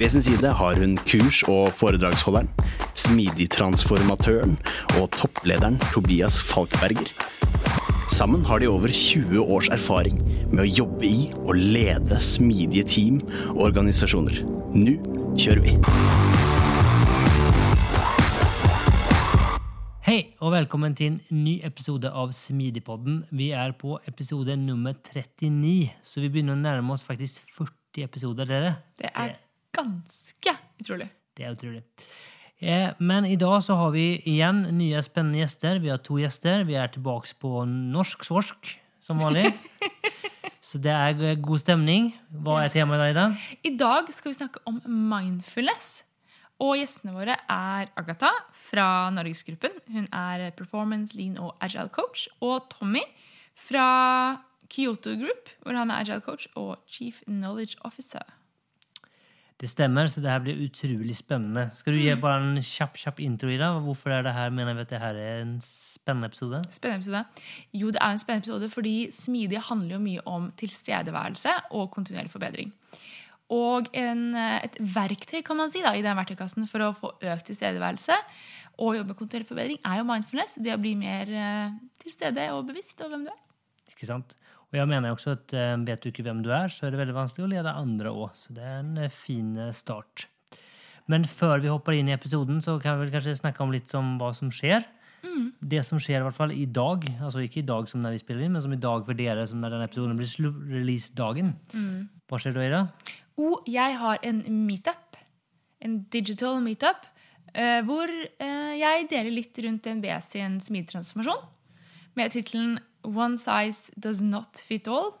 Ved sin side har hun kurs- og foredragsholderen, smidigtransformatøren og topplederen Tobias Falkberger. Sammen har de over 20 års erfaring med å jobbe i og lede smidige team og organisasjoner. Nå kjører vi! Hei, og velkommen til en ny episode av Smidigpodden. Vi er på episode nummer 39, så vi begynner å nærme oss faktisk 40 episoder. Dere. Det er ganske utrolig. Det er utrolig. Eh, Men i dag så har vi igjen nye spennende gjester. Vi har to gjester. Vi er tilbake på norsk svorsk, som vanlig. Så det er god stemning. Hva er temaet i dag, da? I dag skal vi snakke om mindfulness. Og gjestene våre er Agatha fra Norgesgruppen. Hun er performance, lean og agile coach. Og Tommy fra Kyoto Group, hvor han er agile coach og chief knowledge officer. Det stemmer, så det her blir utrolig spennende. Skal du gi bare en kjapp, kjapp intro i det? Hvorfor er det her, mener vi at det her er en spennende episode? Spennende episode. Jo, det er en spennende episode fordi smidig handler jo mye om tilstedeværelse og kontinuerlig forbedring. Og en, et verktøy kan man si da, i den verktøykassen for å få økt tilstedeværelse og jobbe med kontinuerlig forbedring, er jo mindfulness. Det å bli mer eh, til stede og bevisst over hvem du er. Ikke sant? Og jeg mener også at eh, vet du ikke hvem du er, så er det veldig vanskelig å lede andre òg. Så det er en eh, fin eh, start. Men før vi hopper inn i episoden, så kan vi vel kanskje snakke om litt om hva som skjer. Det som skjer i hvert fall i dag, altså ikke i dag som når vi spiller inn, men som i dag for dere som når denne episoden blir release-dagen. Hva skjer da, Ida? Oh, jeg har en meetup, en digital meetup, Uh, hvor uh, jeg deler litt rundt DNB sin smidtransformasjon med tittelen One size does not fit all.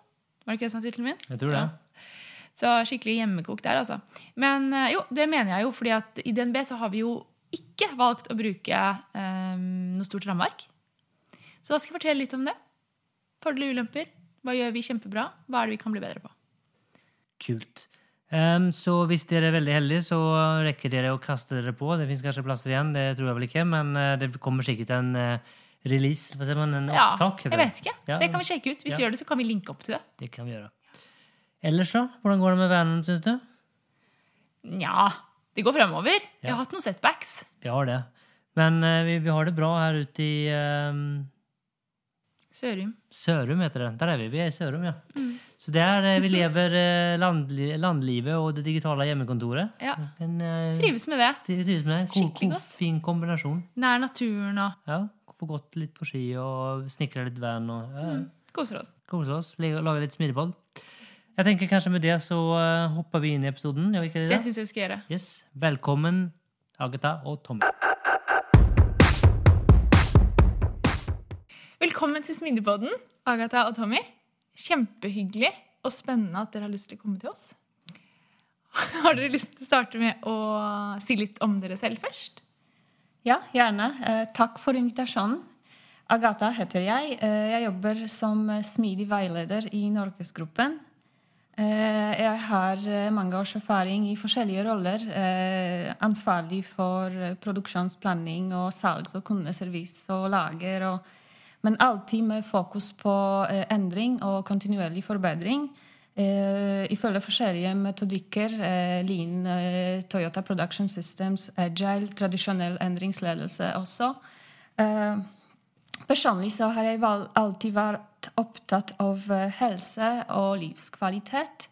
Var det ikke det som var tittelen min? Jeg tror det. Ja. Så skikkelig hjemmekokt der, altså. Men eh, jo, det mener jeg jo, fordi at i DNB så har vi jo ikke valgt å bruke um, noe stort rammeverk. Så da skal jeg fortelle litt om det. Fordeler og ulemper. Hva gjør vi kjempebra? Hva er det vi kan bli bedre på? Kult. Um, så hvis dere er veldig heldige, så rekker dere å kaste dere på. Det fins kanskje plasser igjen, det tror jeg vel ikke, men eh, det kommer sikkert en eh, release, hva sier man, en Ja, opptak? jeg vet ikke. Ja, Det kan vi sjekke ut. Hvis vi gjør det, så kan vi linke opp til det. Det kan vi gjøre. Ellers, da? Hvordan går det med verden, syns du? Nja, det går fremover. Vi har hatt noen setbacks. Vi har det. Men uh, vi, vi har det bra her ute i uh, Sørum. Sørum, heter det. Der er vi. Vi er i Sørum, ja. Mm. Så det er vi lever eh, landli landlivet og det digitale hjemmekontoret. Ja, En, uh, Trives med det. trives med det. Ko- Skikkelig godt. Fin kombinasjon. Nær naturen og Ja, Få gått litt på ski og snekre litt van. Og, ja, Mm. koser oss. Koser oss. Lage lage litt smidigpodd. Jeg tenker kanskje med det så eh, hopper vi inn i episoden. Gjør vi ikke det? Det syns jeg vi skal gjøre. Yes. Velkommen, Agatha og Tommy. Velkommen til Smidigpodden, Agatha og Tommy. Kjempehyggelig og spennende at dere har lyst til å komme til oss. Har dere lyst til å starte med å si litt om dere selv først? Ja, gjerne. Eh, takk for invitasjonen. Agatha heter jeg. Eh, jeg jobber som eh, smidig veileder i Norgesgruppen. Jeg har mange års erfaring i forskjellige roller. Ansvarlig for produksjonsplanning og salgs- og kundeservice og lager. Men alltid med fokus på endring og kontinuerlig forbedring. Eh, ifølge forskjellige metodikker, eh, Lean, eh, Toyota Production Systems, Agile, tradisjonell endringsledelse også. Personlig så har jeg alltid vært opptatt av helse og livskvalitet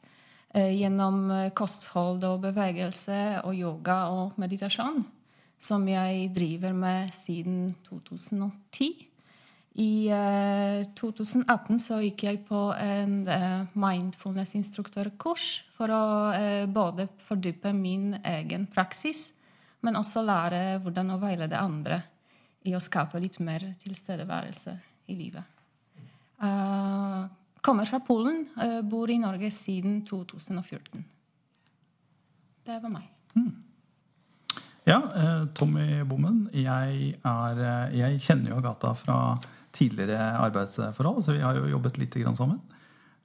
gjennom kosthold og bevegelse og yoga og meditasjon, som jeg driver med siden 2010 I eh, 2018 så gikk jeg på en eh, mindfulness-instruktørkurs for å eh, både fordype min egen praksis, men også lære hvordan å veilede andre i å skape litt mer tilstedeværelse i livet. Uh, kommer fra Polen, eh, bor i Norge siden 2014. Det var meg. Ja, eh, Tommy Bommen. Jeg, er, eh, jeg kjenner jo Agatha fra tidligere arbeidsforhold, så vi har jo jobbet litt grann sammen.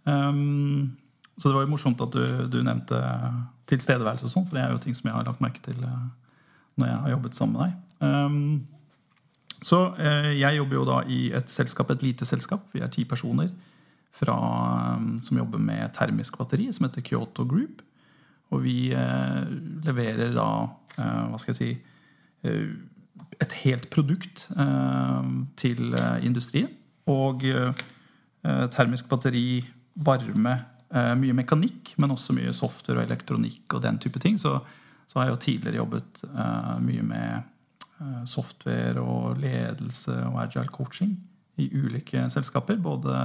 Um, så det var jo morsomt at du, du nevnte tilstedeværelse og sånn, for det er jo ting som jeg har lagt merke til eh, når jeg har jobbet sammen med deg. Um, så uh, jeg jobber jo da i et selskap, et lite selskap. Vi er ti personer fra, um, som jobber med termisk batteri, som heter Kyoto Group. Og vi uh, leverer da, uh, hva skal jeg si et helt produkt eh, til eh, industrien. Og eh, termisk batteri, varme, mye mekanikk, men også mye software og elektronikk og den type ting. Så, så har jeg jo tidligere jobbet mye med software og ledelse og agile coaching i ulike selskaper, både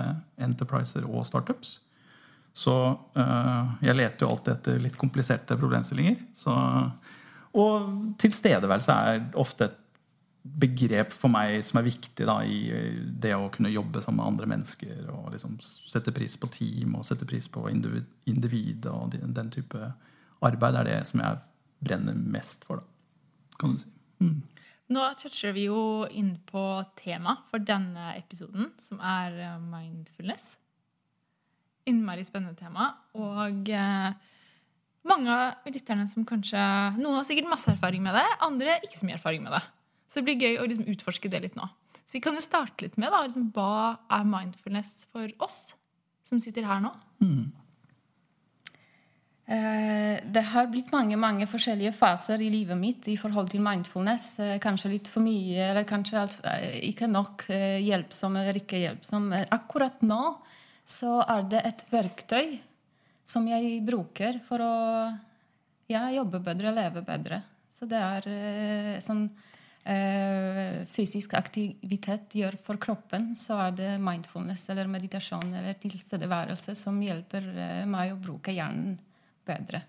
enterpriser og startups. Så jeg leter jo alltid etter litt kompliserte problemstillinger. Så, og tilstedeværelse er ofte et begrep for meg som er viktig da, i det å kunne jobbe sammen med andre mennesker. Og liksom sette pris på team og sette pris på individ, og den, den type arbeid er det som jeg brenner mest for, da, kan du si. Mm. Nå toucher vi jo inn på tema for denne episoden, som er eh, mindfulness. Innmari spennende tema. Og eh, mange av lytterne som kanskje Noen har sikkert masse erfaring med det, andre ikke så mye erfaring med det. Så det blir gøy å liksom utforske det litt nå. Så vi kan jo starte litt med da, liksom, hva er mindfulness for oss som sitter her nå? Mm. Eh, Det har blitt mange mange forskjellige faser i livet mitt i forhold til mindfulness. Eh, Kanskje litt for mye, eller kanskje alt, eh, ikke nok hjelpsom eller ikke hjelpsom. Akkurat nå så er det et verktøy som jeg bruker for å ja, jobbe bedre, leve bedre. Så det er eh, sånn eh, fysisk aktivitet gjør for kroppen, så er det mindfulness eller meditasjon eller tilstedeværelse som hjelper eh, meg å bruke hjernen bedre.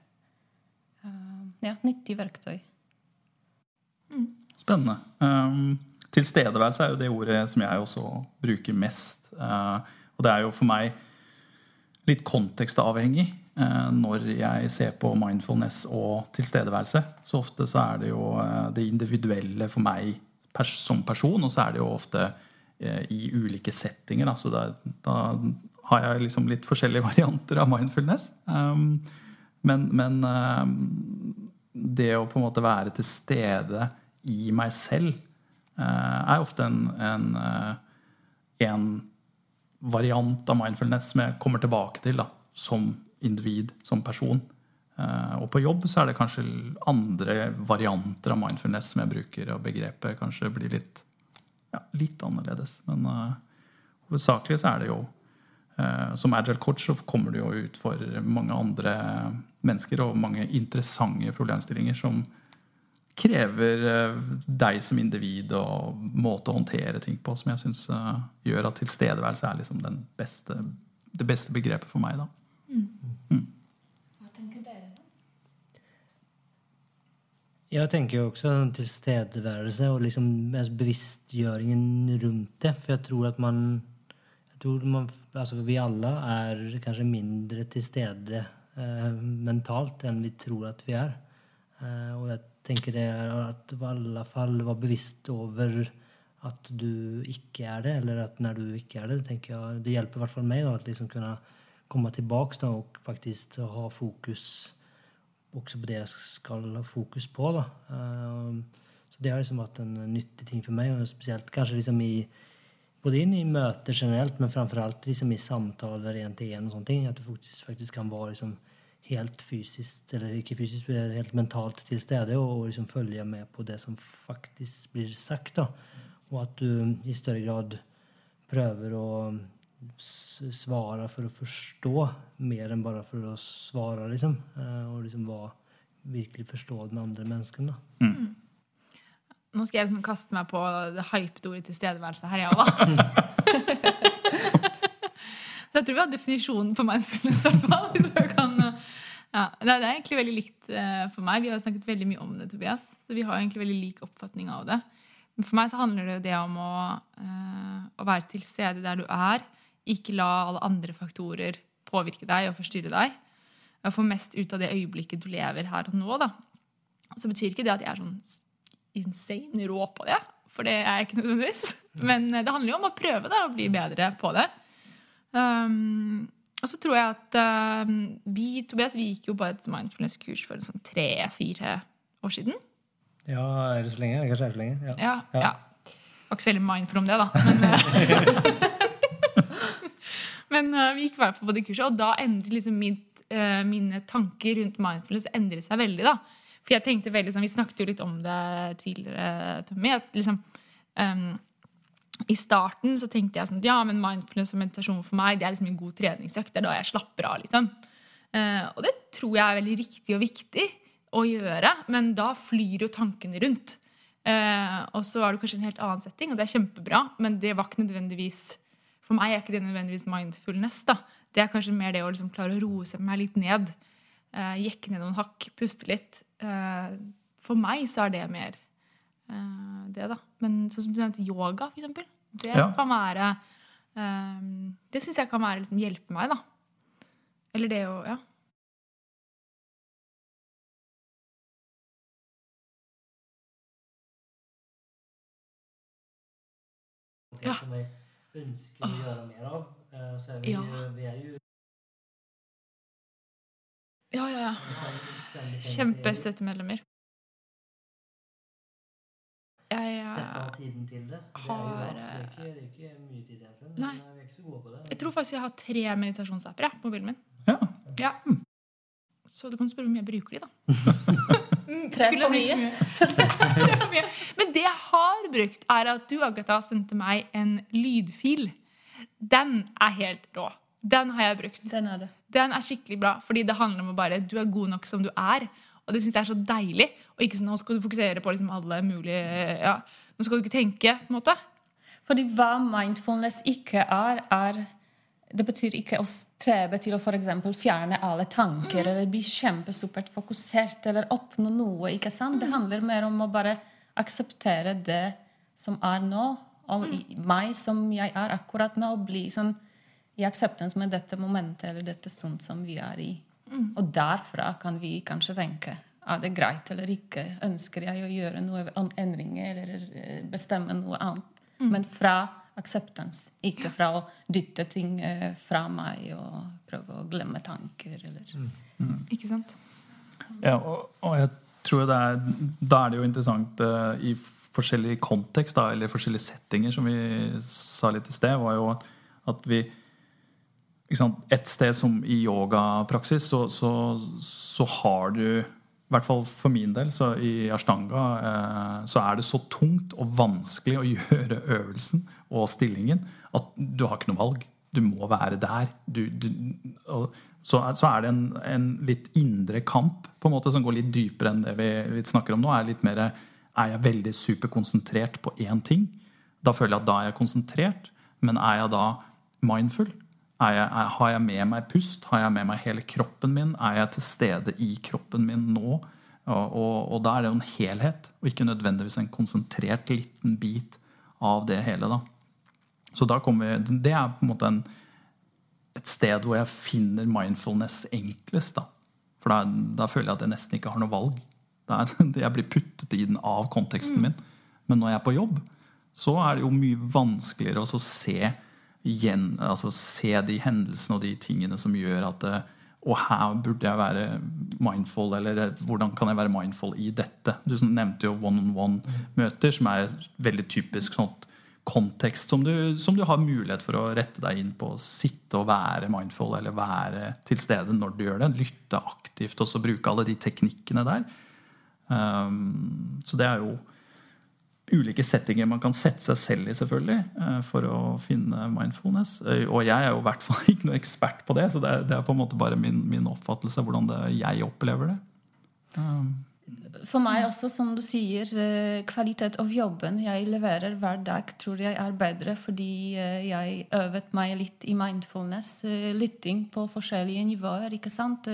Uh, ja, nyttig verktøy. Spennende. Um, tilstedeværelse er jo det ordet som jeg også bruker mest. Uh, og det er jo for meg litt kontekstavhengig uh, når jeg ser på mindfulness og tilstedeværelse. Så ofte så er det jo uh, det individuelle for meg pers som person, og så er det jo ofte uh, i ulike settinger. Da. Så da, da har jeg liksom litt forskjellige varianter av mindfulness. Um, men, men um, det å på en måte være til stede i meg selv eh, er ofte en, en, eh, en variant av mindfulness som jeg kommer tilbake til da, som individ, som person. Eh, og på jobb så er det kanskje andre varianter av mindfulness som jeg bruker, og begrepet kanskje blir litt, ja, litt annerledes. Men uh, hovedsakelig så er det jo uh, Som agile coach så kommer du jo ut for mange andre mennesker og mange interessante problemstillinger som krever eh, deg som individ og måte å håndtere ting på, som jeg syns gjør at tilstedeværelse er liksom den beste, det beste begrepet for meg. da. Hva tenker dere da? Jeg tenker jo også tilstedeværelse og liksom bevisstgjøringen rundt det. For jeg tror at man, jeg tror man altså vi alle er kanskje mindre til stede eh, mentalt enn vi tror at vi er. Eh, og jeg tenker det er at i alle fall være bevisst over at du ikke er det, eller at når du ikke er det, tenker jeg, det hjelper i hvert fall meg da, at liksom kunne komme tilbake da, og faktisk ha fokus også på det jeg skal ha fokus på. Da. Eh, Så det har liksom vært en nyttig ting for meg, og spesielt kanskje liksom i både inn i møter generelt, men framfor alt liksom i samtaler én til én. At du faktisk, faktisk kan være liksom helt fysisk, eller ikke fysisk, men helt mentalt til stede og, og liksom følge med på det som faktisk blir sagt. da. Og at du i større grad prøver å svare for å forstå mer enn bare for å svare, liksom. Eh, Og liksom hva, virkelig forstå den andre mennesken. da. Nå skal jeg liksom kaste meg på det hypede ordet tilstedeværelse her, ja, da. Så jeg tror vi har definisjonen på mindfulness. kan, ja, det er egentlig veldig likt eh, for meg. Vi har snakket veldig mye om det, Tobias. Så vi har egentlig veldig lik oppfatning av det. Men for meg så handler det jo det om å, eh, å være til stede der du er. Ikke la alle andre faktorer påvirke deg og forstyrre deg. Og få mest ut av det øyeblikket du lever her og nå. da. Så betyr ikke det at jeg er sånn insane rå på det. For det er jeg ikke nødvendigvis. Men eh, det handler jo om å prøve da, å bli bedre på det. Um, og så tror jeg at um, vi Tobias, vi gikk jo på et mindfulness-kurs for sånn tre-fire år siden. Ja, er det så lenge? Kanskje er det så lenge? Ja. Ja, ja. Var ikke så veldig mindful om det, da. Men, men uh, vi gikk i hvert fall på det kurset, og da endret liksom mitt, uh, mine tanker rundt mindfulness endret seg veldig. da. For jeg tenkte veldig sånn, Vi snakket jo litt om det tidligere, Tommy. at liksom um, i starten så tenkte jeg sånn ja, men mindfulness og meditasjon for meg det er liksom en god treningsøkt. Det er da jeg slapper av. liksom. Eh, og det tror jeg er veldig riktig og viktig å gjøre, men da flyr jo tankene rundt. Eh, og så er det kanskje en helt annen setting, og det er kjempebra, men det var ikke nødvendigvis for meg er ikke det nødvendigvis mindfulness. da. Det er kanskje mer det å liksom klare å roe seg meg litt ned. Eh, jekke ned noen hakk, puste litt. For meg så er det mer det, da. Men sånn som du nevnte, yoga, for eksempel. Det Ja. kan være um, Det syns jeg kan være liksom, hjelpe meg, da. Eller det å Ja. Ja. Som jeg ønsker å gjøre mer av. Eh, Så er vi, Ja. vi er jo Ja, ja, ja. Kjempestøttemedlemmer. Jeg, Sette av eh, tiden til det. Det er jo har, det er ikke, det er ikke mye tid igjen, Men Nei. eh, vi er ikke så gode på det. jeg tror faktisk jeg har tre meditasjonsapper jeg, på mobilen min. Ja. Ja. Så du kan spørre om jeg bruker de, da. Mm, Tre for mye. Tre for mye. Men det jeg har brukt, er at du, Agatha, sendte meg en lydfil. Den er helt rå. Den har jeg brukt. Den er det. Den er skikkelig bra, fordi det handler om å bare Du er god nok som du er. Og det syns jeg er så deilig. Og ikke sånn nå skal du fokusere på liksom alle mulige ja, Nå skal du ikke tenke, på en måte. Fordi hva mindfulness ikke er, er Det betyr ikke å strebe til å for fjerne alle tanker eller bli kjempesupert fokusert eller oppnå noe. ikke sant? Det handler mer om å bare akseptere det som er nå, og mm. meg som jeg er akkurat nå, og bli sånn i akseptans med dette momentet eller dette stund som vi er i. Og derfra kan vi kanskje tenke er det greit eller ikke. Ønsker jeg å gjøre noen endringer eller eh, bestemme noe annet? Men fra akseptans, ikke fra å dytte ting eh, fra meg og prøve å glemme tanker. Eller. Ikke sant? Ja, og, og jeg tror det er, Da er det jo interessant uh, i forskjellig kontekst, da, eller forskjellige settinger, som vi sa litt i sted, var jo at vi Et sted som i yogapraksis, så, så, så har du i hvert fall for min del, så i ashtanga, eh, så er det så tungt og vanskelig å gjøre øvelsen og stillingen at du har ikke noe valg. Du må være der. Du, du, så, er- det en, en litt indre kamp på en måte som går litt dypere enn det vi snakker om nå. Er litt mer Er jeg veldig superkonsentrert på én ting? Da føler jeg at da er jeg konsentrert. Men er jeg da mindful? Jeg, er, har jeg med meg pust? Har jeg med meg hele kroppen min? Er jeg til stede i kroppen min nå? Og, og, og da er det jo en helhet, og ikke nødvendigvis en konsentrert liten bit av det hele. da. Så da kommer vi, Det er på en måte en, et sted hvor jeg finner mindfulness enklest. da. For da, da føler jeg at jeg nesten ikke har noe valg. Er, jeg blir puttet i den av konteksten min. Men når jeg er på jobb, så er det jo mye vanskeligere å se igjen, altså se de hendelsene og de tingene som gjør at eh, Og her burde jeg være mindful, eller eh, hvordan kan jeg være mindful i dette? Du nevnte jo one-on-one-møter, som er veldig typisk sånt kontekst som du, som du har mulighet for å rette deg inn på. Sitte og være mindful, eller være til stede når du gjør det. Lytte aktivt, og så bruke alle de teknikkene der. Um, så det er jo ulike settinger man kan sette seg selv i, selvfølgelig, eh, for å finne mindfulness. Eh, Og jeg er jo i hvert fall ikke noe ekspert på det, så det er, det er på en måte bare min, min oppfattelse av hvordan det, jeg opplever det. Um, for meg også, som du sier, kvalitet av jobben jeg leverer hver dag, tror jeg er bedre fordi jeg øvet meg litt i mindfulness. Lytting på forskjellige nivåer. Ikke sant?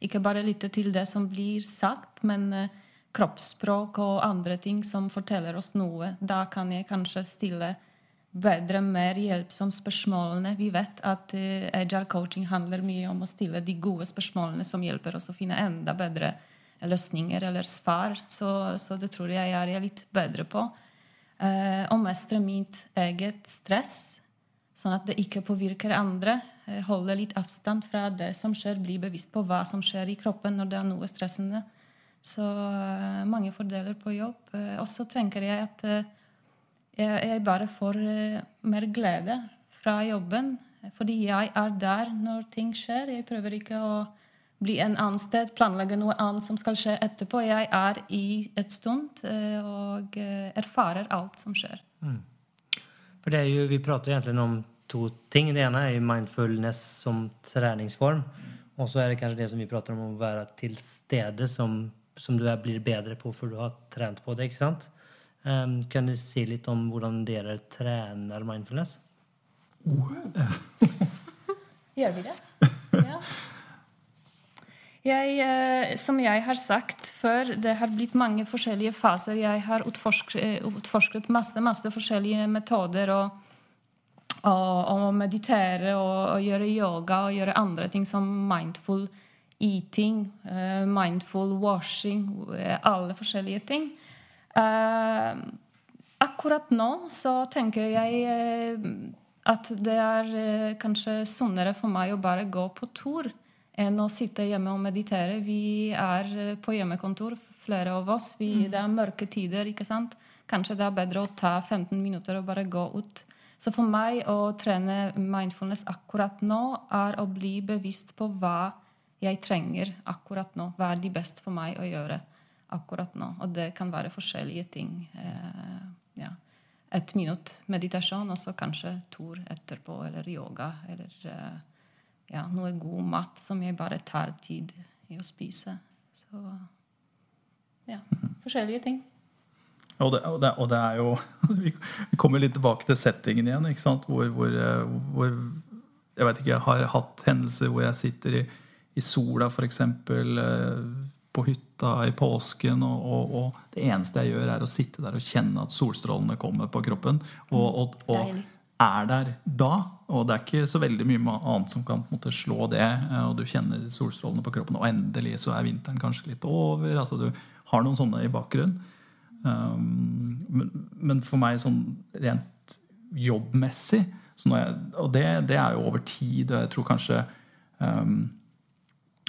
Ikke bare lytte til det som blir sagt, men kroppsspråk og andre ting som forteller oss noe. Da kan jeg kanskje stille bedre, mer hjelpsomme spørsmålene. Vi vet at uh, agile coaching handler mye om å stille de gode spørsmålene som hjelper oss å finne enda bedre løsninger eller svar. Så, så det tror jeg jeg er litt bedre på. Uh, å mestre mitt eget stress, sånn at det ikke påvirker andre. Uh, holde litt avstand fra det som skjer, bli bevisst på hva som skjer i kroppen når det er noe stressende. Så eh, mange fordeler på jobb. Eh, og så tenker jeg at eh, jeg, bare får mer glede fra jobben. Fordi jeg er der når ting skjer. Jeg prøver ikke å bli en annen sted, planlegge noe annet som skal skje etterpå. Jeg er i et stund og erfarer alt som skjer. For det er jo, Vi prater egentlig om to ting. Det ene er jo mindfulness som treningsform. Og så er det kanskje det som vi prater om å være til stede, som, som du er, blir bedre på for du har trent på det. ikke sant? Um, kan du si litt om hvordan dere trener mindfulness? Gjør vi det? Ja. Jeg, eh, som jeg har sagt før, det har blitt mange forskjellige faser. Jeg har utforsket, eh, utforsket masse, masse forskjellige metoder. og å meditere og, og gjøre yoga og gjøre andre ting som mindful eating, eh, mindful washing, eh, alle forskjellige ting. Eh, akkurat nå så tenker jeg at det er kanskje sunnere for meg å bare gå på tur enn å sitte hjemme og meditere. Vi er på hjemmekontor, flere av oss. Vi, Det er mørke tider, ikke sant? Kanskje det er bedre å ta 15 minutter og bare gå ut. Så for meg å trene mindfulness akkurat nå er å bli bevisst på hva jeg trenger akkurat nå. Hva er de best for meg å gjøre akkurat nå? Og det kan være forskjellige ting. Eh, ja. Et minutt meditasjon, og så kanskje tur etterpå, eller yoga, eller eh, ja, noe god mat som jeg bare tar tid i å spise. Så ja, forskjellige ting. Og det, og, det, og det er jo Vi kommer litt tilbake til settingen igjen. ikke sant? Hvor, hvor, eh, hvor Jeg vet ikke, jeg har hatt hendelser hvor jeg sitter i, i sola, f.eks. På hytta i påsken, og, og, og, det eneste jeg gjør, er å sitte der og kjenne at solstrålene kommer på kroppen. Og, og, og er der da. Og det er ikke så veldig mye annet som kan måte slå det. eh, Og du kjenner solstrålene på kroppen, og endelig så er vinteren kanskje litt over. altså Du har noen sånne i bakgrunnen. Um, men, men for meg sånn rent jobbmessig så jeg, Og det, det er jo over tid, og jeg tror kanskje um,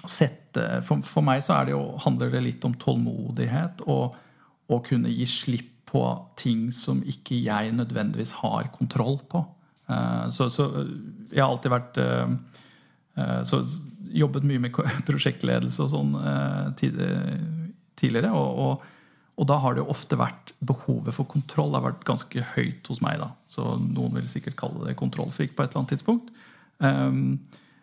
sette for, for meg så det jo, handler det litt om tålmodighet og å kunne gi slipp på ting som ikke jeg nødvendigvis har kontroll på. Eh, så, så jeg har alltid vært eh, eh, så jobbet mye med prosjektledelse og sånn tid- tidligere. Og, og, og da har det jo ofte vært behovet for kontroll har vært ganske høyt hos meg. da. Så noen vil sikkert kalle det kontrollfrik på et eller annet tidspunkt. Um,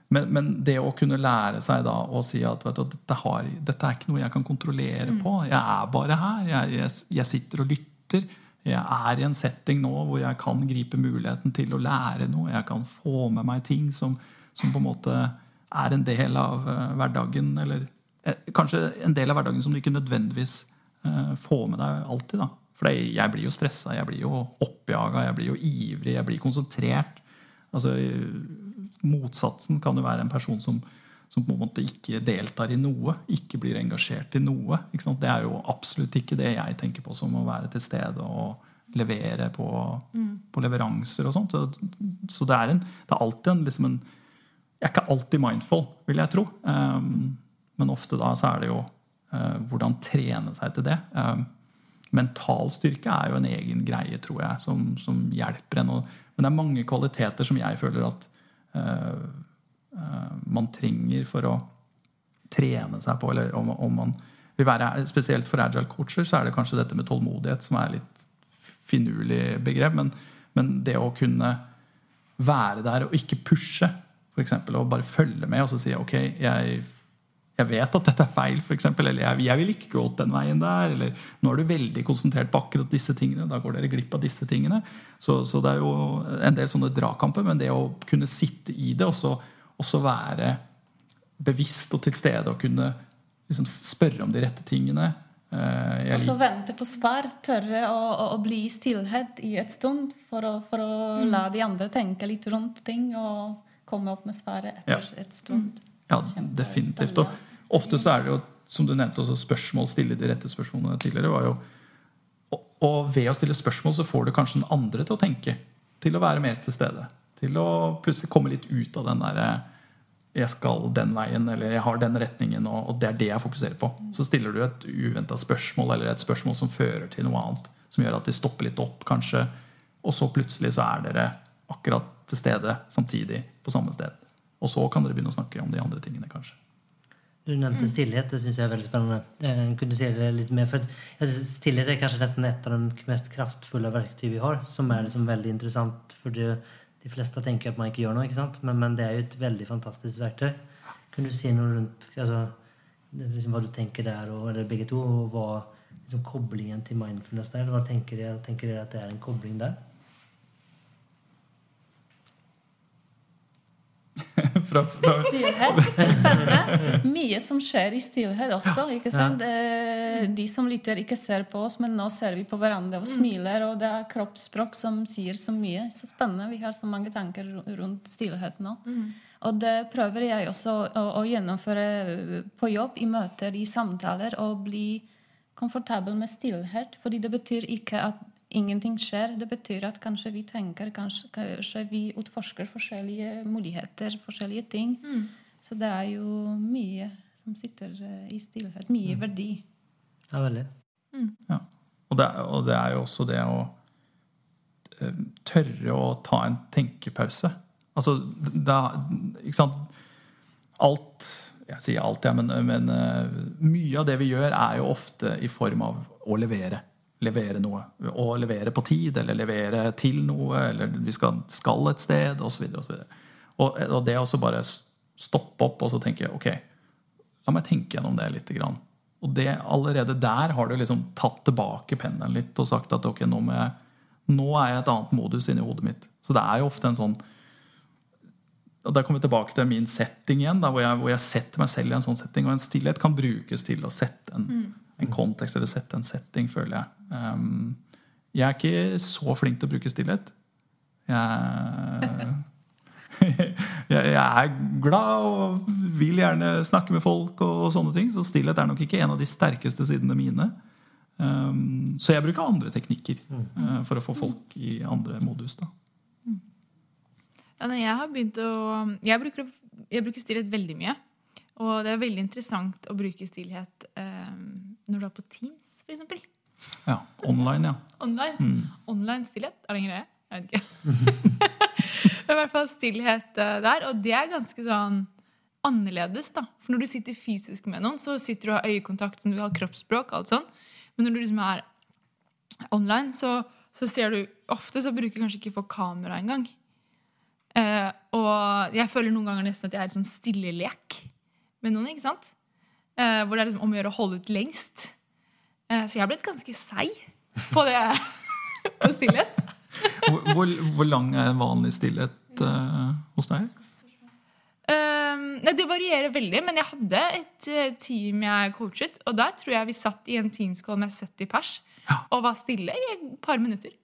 men, men det å kunne lære seg da å si at du, dette, har, dette er ikke noe jeg kan kontrollere på. Jeg er bare her. Jeg, jeg, jeg sitter og lytter. Jeg er i en setting nå hvor jeg kan gripe muligheten til å lære noe. Jeg kan få med meg ting som, som på en måte er en del av uh, hverdagen. Eller eh, kanskje en del av hverdagen som du ikke nødvendigvis uh, får med deg alltid. da. For jeg blir jo stressa, jeg blir jo oppjaga, jeg blir jo ivrig, jeg blir konsentrert. Altså, motsatsen kan jo være en person som, som på en måte ikke deltar i noe, ikke blir engasjert i noe. Det er jo absolutt ikke det jeg tenker på som å være til stede og levere på, på leveranser og sånt. Så, så det, er en, det er alltid en, liksom en Jeg er ikke alltid mindful, vil jeg tro. Um, men ofte da så er det jo uh, hvordan trene seg til det. Um, mental styrke er jo en egen greie, tror jeg, som, som hjelper en. Og, men det er mange kvaliteter som jeg føler at uh, man trenger for å trene seg på. Eller om, om man vil være, Spesielt for agile coacher så er det kanskje dette med tålmodighet som er litt finurlig begrep. Men, men det å kunne være der og ikke pushe, f.eks., og bare følge med og så si ok, jeg, jeg vet at dette er feil, f.eks. Eller jeg, jeg vil ikke gå den veien der. Eller nå er du veldig konsentrert på akkurat disse tingene. Da går dere glipp av disse tingene. Så, så det er jo en del sånne dragkamper. Men det å kunne sitte i det, og så, og så være bevisst og til stede og kunne liksom spørre om de rette tingene eh, jeg Og så vente på svar. Tørre å, å, å bli i stillhet i et stund for å, for å la de andre tenke litt rundt ting og komme opp med svaret etter Ja. et stund. Ja, definitivt. Og ofte så er det jo, som du nevnte, også spørsmål, stille de rette spørsmålene tidligere. var jo og, ved å stille spørsmål så får du kanskje den andre til å tenke. Til å være mer til stede. Til å plutselig komme litt ut av den derre jeg skal den veien, eller jeg har den retningen, og det er det jeg fokuserer på. Så stiller du et uventa spørsmål, eller et spørsmål som fører til noe annet. Som gjør at de stopper litt opp, kanskje. Og så plutselig så er dere akkurat til stede samtidig på samme sted. Og så kan dere begynne å snakke om de andre tingene, kanskje. Du nevnte stillhet. Det syns jeg er veldig spennende. Eh, Kunne du si det litt mer? For stillhet er kanskje nesten et av de mest kraftfulle verktøy vi har, som er liksom veldig interessant. For det, de fleste tenker at man ikke gjør noe, ikke sant? Men, men det er jo et veldig fantastisk verktøy. Kunne du si noe rundt altså, liksom hva du tenker der, og, eller begge to, og hva liksom, koblingen til mindfulness der? Hva tenker dere, tenker dere at det er en kobling der? Fra, fra, Stillhet. Spennende. Mye som skjer i stillhet også. ikke sant? Ja. De som lytter, ikke ser på oss, men nå ser vi på hverandre og smiler. Og det er kroppsspråk som sier så mye. Så spennende. Vi har så mange tanker rundt stillhet nå. Og det prøver jeg også å, å gjennomføre på jobb, i møter, i samtaler. Og bli komfortabel med stillhet. Fordi det betyr ikke at ingenting skjer. Det betyr at kanskje vi tenker, kanskje, kanskje vi utforsker forskjellige muligheter, forskjellige ting. Så det er jo mye som sitter eh, i stillhet. Mye verdi. Ja, veldig. ja. og, det, og det er jo også det å eh, tørre å ta en tenkepause. Altså, det er, ikke sant Alt Jeg sier alt, jeg, men, men eh, mye av det vi gjør, er jo ofte i form av å levere. Levere noe. Og levere på tid, eller levere til noe, eller vi skal, skal et sted, osv. Og, så videre. og, og det å bare stoppe opp og så tenke ok, la meg tenke gjennom det litt. Grann. Og det, allerede der har du liksom tatt tilbake pennen litt og sagt at ok, nå, jeg, nå er jeg et annet modus inni hodet mitt. Så det er jo ofte en sånn og Da kommer vi tilbake til min setting igjen, da, hvor, jeg, hvor jeg setter meg selv i en sånn setting. Og en stillhet kan brukes til å sette en, en kontekst eller sette en setting, føler jeg. Um, jeg er ikke så flink til å bruke stillhet. Jeg, jeg, jeg er glad og vil gjerne snakke med folk og, og sånne ting, så stillhet er nok ikke en av de sterkeste sidene mine. Um, så jeg bruker andre teknikker uh, for å få folk i andre modus. da. Ja, jeg har begynt å Jeg bruker, jeg bruker stillhet veldig mye. Og det er veldig interessant å bruke stillhet eh, når du er på Teams, f.eks. Ja, Online, ja. Online. Online stillhet, er det en greie? Jeg vet ikke. er i hvert fall stillhet eh, der, og det er ganske sånn annerledes, da. For når du sitter fysisk med noen, så sitter du og har øyekontakt, som du har kroppsspråk, alt sånn. Men når du liksom er online, så, så ser du Ofte så bruker kanskje ikke folk kamera engang. Eh, og jeg føler noen ganger nesten at jeg er i sånn stillelek med noen. ikke sant? Eh, hvor det er liksom om å gjøre å holde ut lengst. Eh, så jeg har blitt ganske seig på det på stillhet. Hvor, hvor, hvor lang er en vanlig stillhet uh, hos deg? Um, nei, det varierer veldig, men jeg hadde et team jeg coachet. Og der tror jeg vi satt i en teamscall med 70 pers og var stille i et par minutter.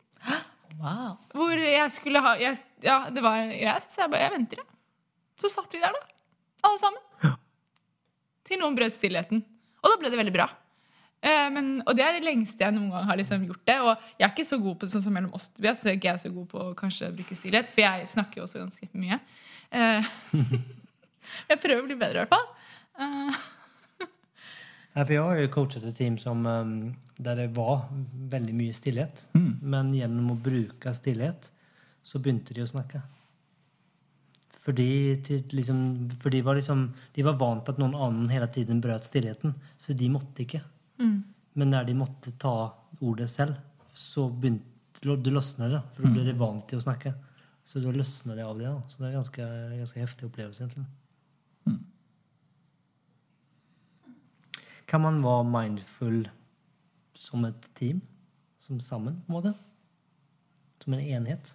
Wow. Hvor jeg skulle ha jeg, Ja, det var jeg, så jeg bare Jeg venter, jeg. Så satt vi der, da. Alle sammen. Til noen brøt stillheten. Og da ble det veldig bra. Eh, men, og det er det lengste jeg noen gang har liksom gjort det. Og jeg er ikke så god på det sånn som mellom oss. Vi er ikke jeg så god på å kanskje bruke stillhet, for jeg snakker jo også ganske mye. Eh, jeg prøver å bli bedre, i hvert fall. Eh, Ja, for jeg har jo coachet et team som, der det var veldig mye stillhet. Men gjennom å bruke stillhet så begynte de å snakke. Fordi, til, liksom, for de, var liksom, de var vant til at noen annen hele tiden brøt stillheten, så de måtte ikke. Men når de måtte ta ordet selv, så begynte det løsner det. For da ble de vant til å snakke. Så da løsner det av det. Da. Så det er en ganske, ganske heftig opplevelse. egentlig. Kan man være mindful som et team? Som sammen, på en måte? Som en enhet?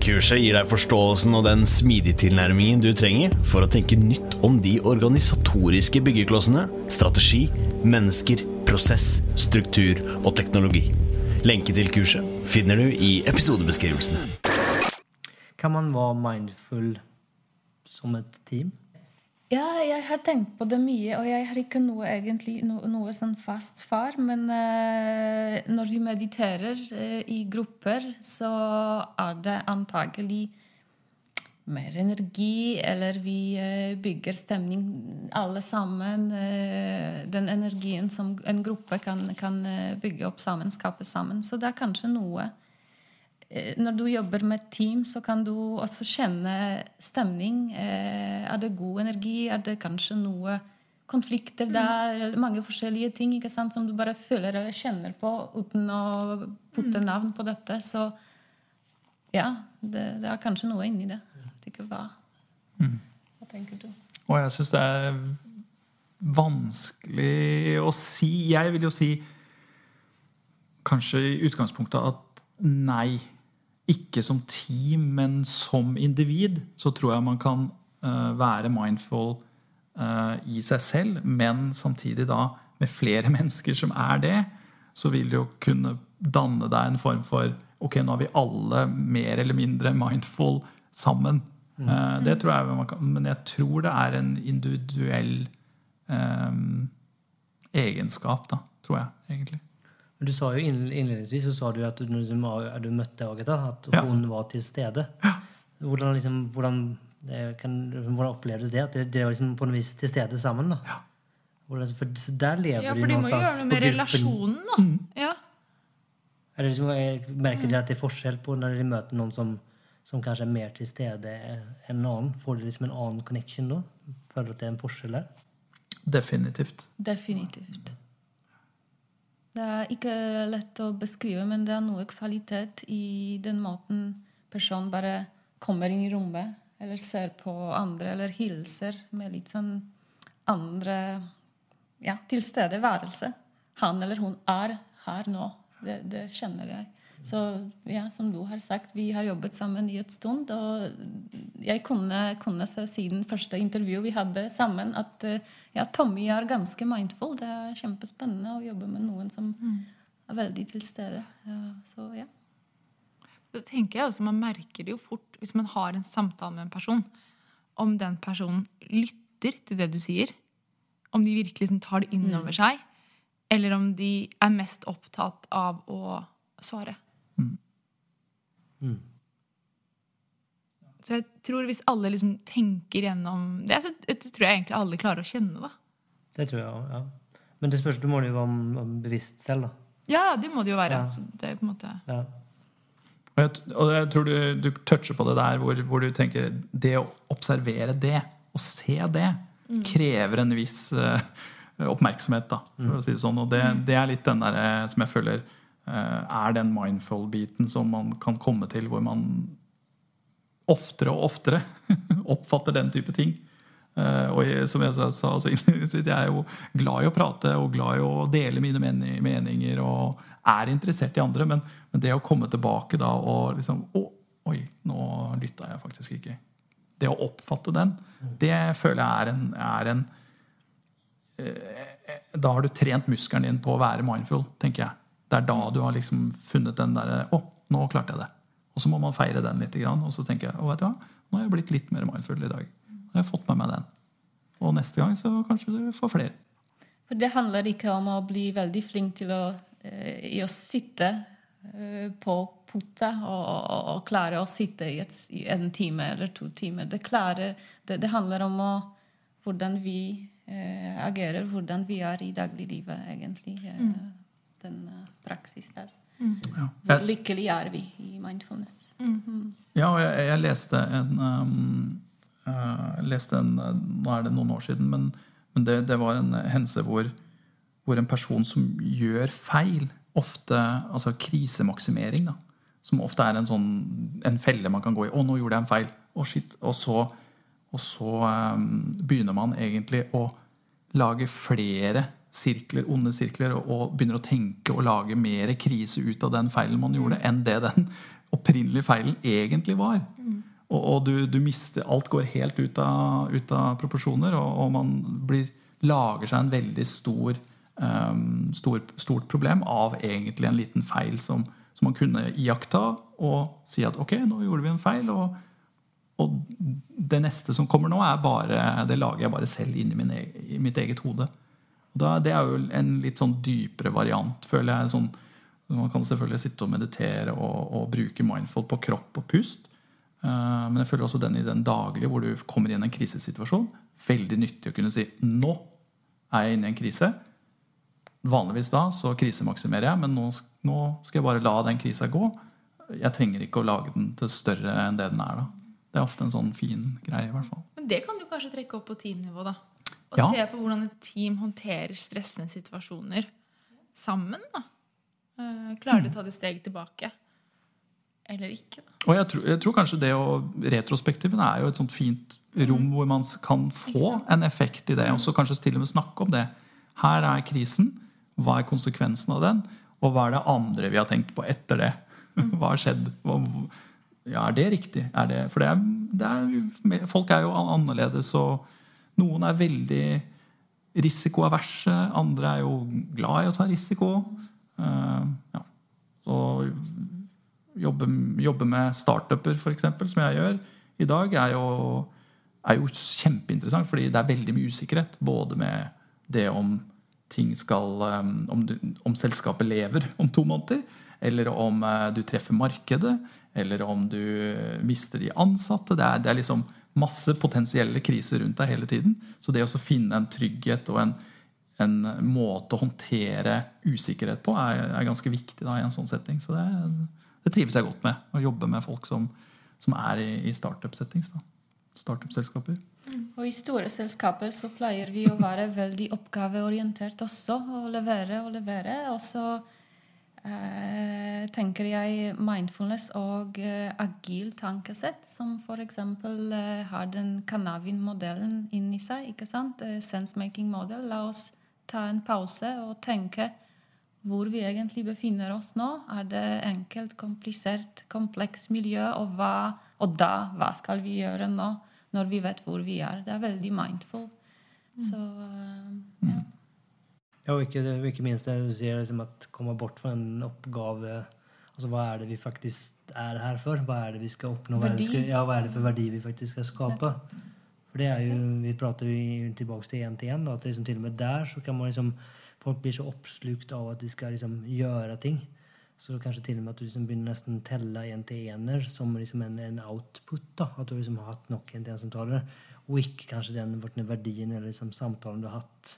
Kurset gir deg forståelsen og den smidige tilnærmingen du trenger for å tenke nytt om de organisatoriske byggeklossene, strategi, mennesker, prosess, struktur og teknologi. Lenke til kurset finner du i episodebeskrivelsen. Kan man være mindful som et team? Ja, jeg har tenkt på det mye, og jeg har ikke noe, egentlig, no, noe sånn fast far. Men eh, når vi mediterer eh, i grupper, så er det antagelig mer energi, eller vi eh, bygger stemning alle sammen. eh, den energien som en gruppe kan, kan eh, bygge opp sammen, skape sammen. Så det er kanskje noe Når du jobber med team, så kan du også kjenne stemning. Eh, Er det god energi? Er det kanskje noe konflikter der? Mm. Mange forskjellige ting ikke sant, som du bare føler eller kjenner på uten å putte navn på dette. Så ja, det, det er kanskje noe inni det. Ikke hva. Hva tenker du? Og jeg syns det er vanskelig å si Jeg vil jo si kanskje i utgangspunktet at nei. Ikke som team, men som individ så tror jeg man kan uh, være mindful uh, i seg selv, men samtidig da med flere mennesker som er det, så vil det jo kunne danne deg en form for Ok, nå er vi alle mer eller mindre mindful sammen. Uh, det tror jeg man kan, Men jeg tror det er en individuell um, egenskap, da. Tror jeg, egentlig. Men Du sa jo innledningsvis så sa du at du, du, du møtte Agatha, at Ja. hun var til stede. Hvordan, liksom, hvordan, eh, kan, hvordan opplevdes det? At dere dere var liksom på en vis til stede sammen? da? Hvordan, for så der lever Ja, for de må jo gjøre noe med relasjonen, da. Ja. Er det liksom, jeg merker dere at det er forskjell på når dere møter noen som, som kanskje er mer til stede enn en annen? Får dere liksom en annen connection da? Føler du at det er en forskjell der? Definitivt. Definitivt. Det er ikke lett å beskrive, men det er noe kvalitet i den måten personen bare kommer inn i rommet, eller ser på andre, eller hilser med litt sånn andre ja, tilstedeværelse. Han eller hun er her nå. Det, det kjenner jeg. Så ja, som du har sagt, vi har jobbet sammen i et stund, og jeg kunne, kunne se siden første intervju vi hadde sammen, at eh, ja, Tommy er ganske mindful. Det er kjempespennende å jobbe med noen som er veldig til stede. Ja, så ja. Det tenker jeg også, Man merker det jo fort hvis man har en samtale med en person, om den personen lytter til det du sier. Om de virkelig liksom tar det inn over seg, eller om de er mest opptatt av å svare. Så jeg tror hvis alle liksom tenker gjennom det, så tror jeg egentlig alle klarer å kjenne. det. Det tror jeg òg. Ja. Men det spørs, du må jo være om- om bevisst selv, da. Ja, det må det jo være. Ja. Så det er på en måte... Ja. Og jeg, og jeg tror du, du toucher på det der hvor, hvor du tenker Det å observere det, å se det, krever en viss uh, oppmerksomhet, da, for å si det sånn. Og det, det er litt den der som jeg føler eh, er den mindful-biten som man kan komme til, hvor man oftere og oftere oppfatter den type ting. Eh, og som jeg sa så jeg er jo glad i å prate og glad i å dele mine meninger og er interessert i andre, men, men det å komme tilbake da og liksom Å, oi, nå lytta jeg faktisk ikke. Det å oppfatte den, det føler jeg er en, er en eh, Da har du trent muskelen din på å være mindful, tenker jeg. Det er da du har liksom funnet den derre Å, nå klarte jeg det. Og så må man feire den litt. Og så tenker jeg å, vet du hva, nå har jeg blitt litt mer mindful i dag. Nå har jeg fått med meg den. Og neste gang så kanskje du får flere. For det handler ikke om å bli veldig flink til å, eh, i å sitte eh, på putta og, og, og klare å sitte i, et, i en time eller to timer. Det, klarer, det, det handler om å, hvordan vi eh, agerer, hvordan vi er i dagliglivet, egentlig. Eh, Den eh, praksis der. Ja. Hvor lykkelig er vi i mindfulness? ja, og jeg, jeg leste en um, uh, leste en, eh, Nå er det noen år siden, men, men det, det var en hendelse hvor, hvor en person som gjør feil, ofte altså krisemaksimering, da, som ofte er en sånn en felle man kan gå i 'Å, nå gjorde jeg en feil.' Oh, shit. Og så, og så um, begynner man egentlig å lage flere sirkler, onde sirkler, og, og begynner å tenke og lage mer krise ut av den feilen man gjorde, enn det den opprinnelige feilen egentlig var. Og, og du, du mister Alt går helt ut av, ut av proporsjoner, og, og man blir, lager seg en veldig stor, um, stor stort problem av egentlig en liten feil som, som man kunne iaktta og si at ok, nå gjorde vi en feil. og og det neste som kommer nå, er bare, det lager jeg bare selv inni min, eg- i mitt eget hode. Da, det er jo en litt sånn dypere variant, føler jeg. Sånn, man kan selvfølgelig sitte og meditere og, og bruke mindful på kropp og pust. Uh, men jeg føler også den i den daglige, hvor du kommer inn i en krisesituasjon. Veldig nyttig å kunne si 'nå er jeg inne i en krise'. Vanligvis da så krisemaksimerer jeg, men nå, nå skal jeg bare la den krisa gå. Jeg trenger ikke å lage den til større enn det den er. da. Det er ofte en sånn fin greie. i hvert fall. Men det kan du kanskje trekke opp på teamnivå, da. Og Ja. se på hvordan et team håndterer stressende situasjoner sammen, da. Eh, Klarer de å ta det steg tilbake? Eller ikke, da. Og jeg tror, jeg tror kanskje det å Retrospektiven er jo et sånt fint rom hvor man kan få en effekt i det. Og så kanskje til og med snakke om det. Her er krisen. Hva er konsekvensen av den? Og hva er det andre vi har tenkt på etter det? Hva har skjedd? Hva, ja, er det riktig? Er det, for det er, det er, folk er jo annerledes, og noen er veldig risikoaverse. Andre er jo glad i å ta risiko. Uh, ja. Så jobbe, jobbe med startuper, f.eks., som jeg gjør i dag, er jo, er jo kjempeinteressant. Fordi det er veldig mye usikkerhet. Både med det om ting skal um, om, om selskapet lever om to måneder, eller om eh, du treffer markedet, eller om du mister de ansatte. Det er, det er liksom masse potensielle kriser rundt deg hele tiden. Så det å finne en trygghet og en, en måte å håndtere usikkerhet på er, er ganske viktig da, i en sånn setting. Så det, det trives jeg godt med. Å jobbe med folk som, som er i, i startup-settings. Startup-selskaper. Og i store selskaper så pleier vi å være veldig oppgaveorientert også, og levere og levere. Og så tenker jeg mindfulness og eh, agil tankesett, som f.eks. Eh, har den Kanavin-modellen inni seg. ikke sant? Eh, Sensemaking-modell. La oss ta en pause og tenke hvor vi egentlig befinner oss nå. Er det enkelt, komplisert, kompleks miljø? Og, hva, og da, hva skal vi gjøre nå, når vi vet hvor vi er? Det er veldig mindful. Så eh, ja. Ja, og ikke, ikke minst det du sier, liksom at komme bort fra en oppgave Altså hva er det vi faktisk er her for? Hva er det vi skal oppnå? Hva er det, skal, ja, hva er det for verdi vi faktisk skal skape? For det er jo, Vi prater jo tilbake til én til én. At liksom til og med der så kan man liksom Folk blir så oppslukt av at de skal liksom gjøre ting. Så kanskje til og med at du liksom begynner nesten telle én-til-ener som liksom en, en output. da, At du liksom har hatt nok én-til-én-samtaler. Og ikke kanskje den verdien eller liksom samtalen du har hatt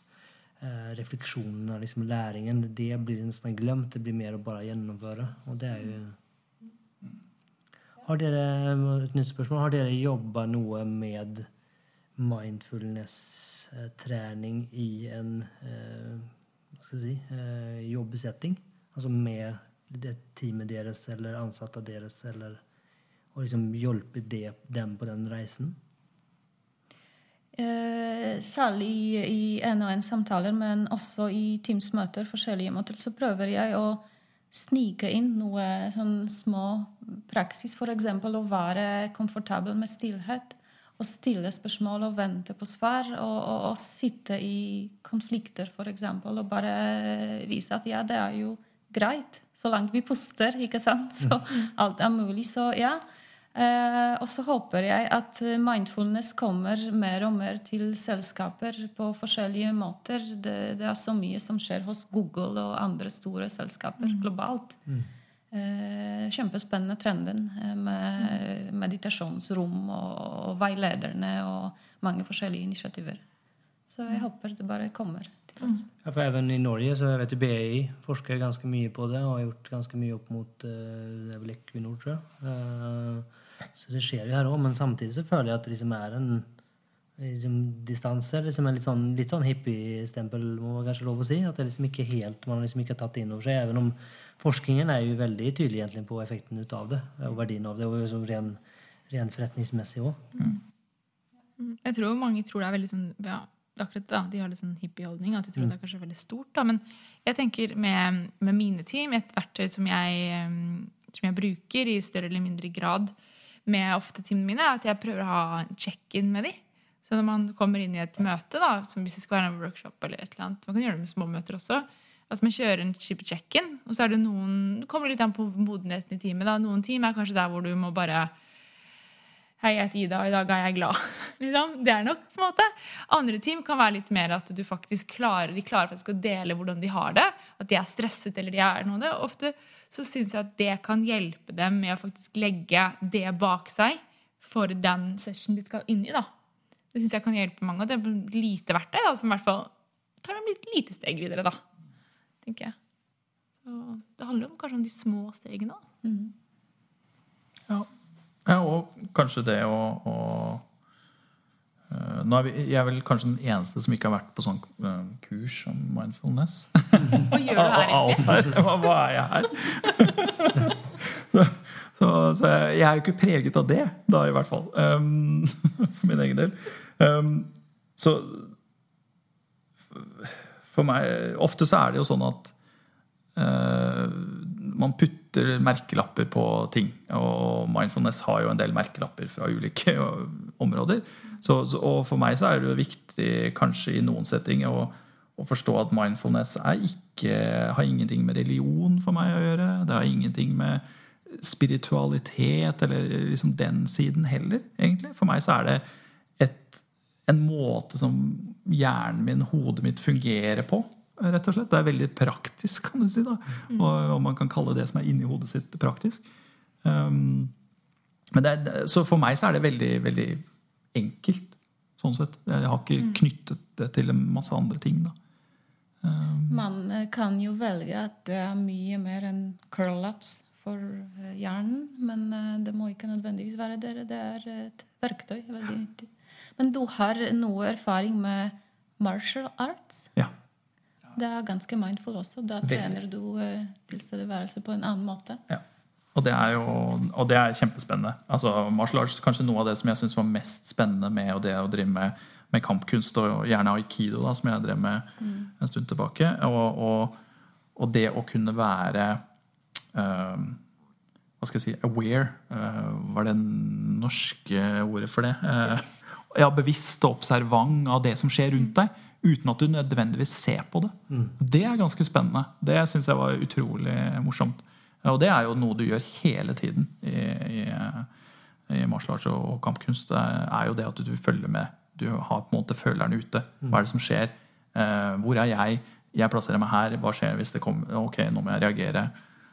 eh, refleksjonen av liksom læringen, det blir nesten glemt. Det blir mer å bare gjennomføre. Og det er jo Har dere et nytt spørsmål, har dere jobba noe med mindfulness-trening i en eh, hva skal jeg si, eh, jobbsetting? Altså med det teamet deres eller ansatte deres, eller og liksom hjulpet dem på den reisen? Eh, særlig i, i en og en samtaler, men også i Teams-møter, forskjellige måter, så prøver jeg å snike inn noe sånn små praksis. F.eks. å være komfortabel med stillhet. Og stille spørsmål og vente på svar. Og, og, og sitte i konflikter, f.eks. Og bare vise at ja, det er jo greit. Så langt vi puster, ikke sant. Så alt er mulig. Så ja. Eh, og så håper jeg at mindfulness kommer mer og mer til selskaper på forskjellige måter. Det, det er så mye som skjer hos Google og andre store selskaper globalt. Eh, kjempespennende trenden med med meditasjonsrom og, og veilederne og mange forskjellige initiativer. Så jeg håper det bare kommer til oss. Ja, for Even i Norge så jeg vet jo BI forsker ganske mye på det og har gjort ganske mye opp mot uh, Equinor, tror jeg. Eh, så det skjer jo her òg, men samtidig så føler jeg at det liksom er en liksom, distanse. Liksom en litt sånn, litt sånn hippiestempel, må man kanskje lov å si. At det liksom ikke helt, man liksom ikke har tatt det inn over seg. Even om forskningen er jo veldig tydelig egentlig på effekten ut av det, og verdien av det, og liksom ren, ren forretningsmessig òg. Jeg tror mange tror det er veldig sånn ja, akkurat da, De har litt sånn hippieholdning. At de tror det er kanskje veldig stort. Da. Men jeg tenker med, med mine team, et verktøy som jeg, eh, som jeg bruker i større eller mindre grad med ofte teamene mine, er at jeg prøver å ha en check-in med dem. Så når man kommer inn i et møte, da, som hvis det skal være en workshop eller et eller annet, man kan gjøre det med små møter også, at man kjører en type check-in. Og så er det noen Det kommer litt an på modenheten i teamet. da, Noen team er kanskje der hvor du må bare Hei, jeg heter Ida, og i dag er jeg glad. liksom. Det er nok på en måte. Andre team kan være litt mer at du faktisk klarer, de klarer faktisk å dele hvordan de har det. At de er stresset eller de er noe. Det. Ofte så syns jeg at det kan hjelpe dem med å faktisk legge det bak seg for den session de skal inn i. da. Det syns jeg kan hjelpe mange. Og det er lite verktøy da, som i hvert fall tar dem litt lite steg videre, da. tenker jeg. Så det handler om, kanskje om de små stegene. da. Ja. ja, og kanskje det å, å nå er vi, Jeg er vel kanskje den eneste som ikke har vært på sånn eh, kurs om mindfulness. Hva gjør du her, egentlig? her. Hva, hva er jeg her? så, så, så jeg er jo ikke preget av det, da i hvert fall. Um, for min egen del. Um, så for meg Ofte så er det jo sånn at eh, man putter merkelapper på ting. Og mindfulness har jo en del merkelapper fra ulike områder. Så, så, og for meg så er det jo viktig kanskje i noen settinger å, å forstå at mindfulness ikke, har ingenting med religion for meg å gjøre. Det har ingenting med spiritualitet eller liksom den siden heller, egentlig. For meg så er det et, en måte som hjernen min, hodet mitt, fungerer på. Rett og slett. Det er veldig praktisk, kan du si. da. Og om man kan kalle det som er inni hodet sitt, praktisk. Um, men det er, så for meg så er det veldig, veldig enkelt. sånn sett. Jeg har ikke knyttet det til en masse andre ting. da. Man eh, kan jo velge at det er mye mer enn curl-ups for eh, hjernen, men eh, det må ikke nødvendigvis være det. Det er et verktøy. veldig nyttig. Men du har noe erfaring med martial arts? Ja. Det er ganske mindful også. Da trener du eh, tilstedeværelse på en annen måte. Ja. Og det er jo og det er kjempespennende. Altså, martial arts kanskje noe av det som jeg syns var mest spennende med det å drive med, med kampkunst, og gjerne aikido, da, som jeg drev med en stund tilbake. Og, og, og det å kunne være um, Hva skal jeg si aware. uh, var det norske ordet for det? Uh, ja, bevisst og observant av det som skjer rundt deg. Uten at du nødvendigvis ser på det. Det er ganske spennende. Det syns jeg var utrolig morsomt. Og det er jo noe du gjør hele tiden i, i, i martial arts og kampkunst. Det er jo det at du følger med. Du har på en måte føleren ute. Hva er det som skjer? Eh, hvor er jeg? Jeg plasserer meg her. Hva skjer hvis det kommer Ok, nå må jeg reagere.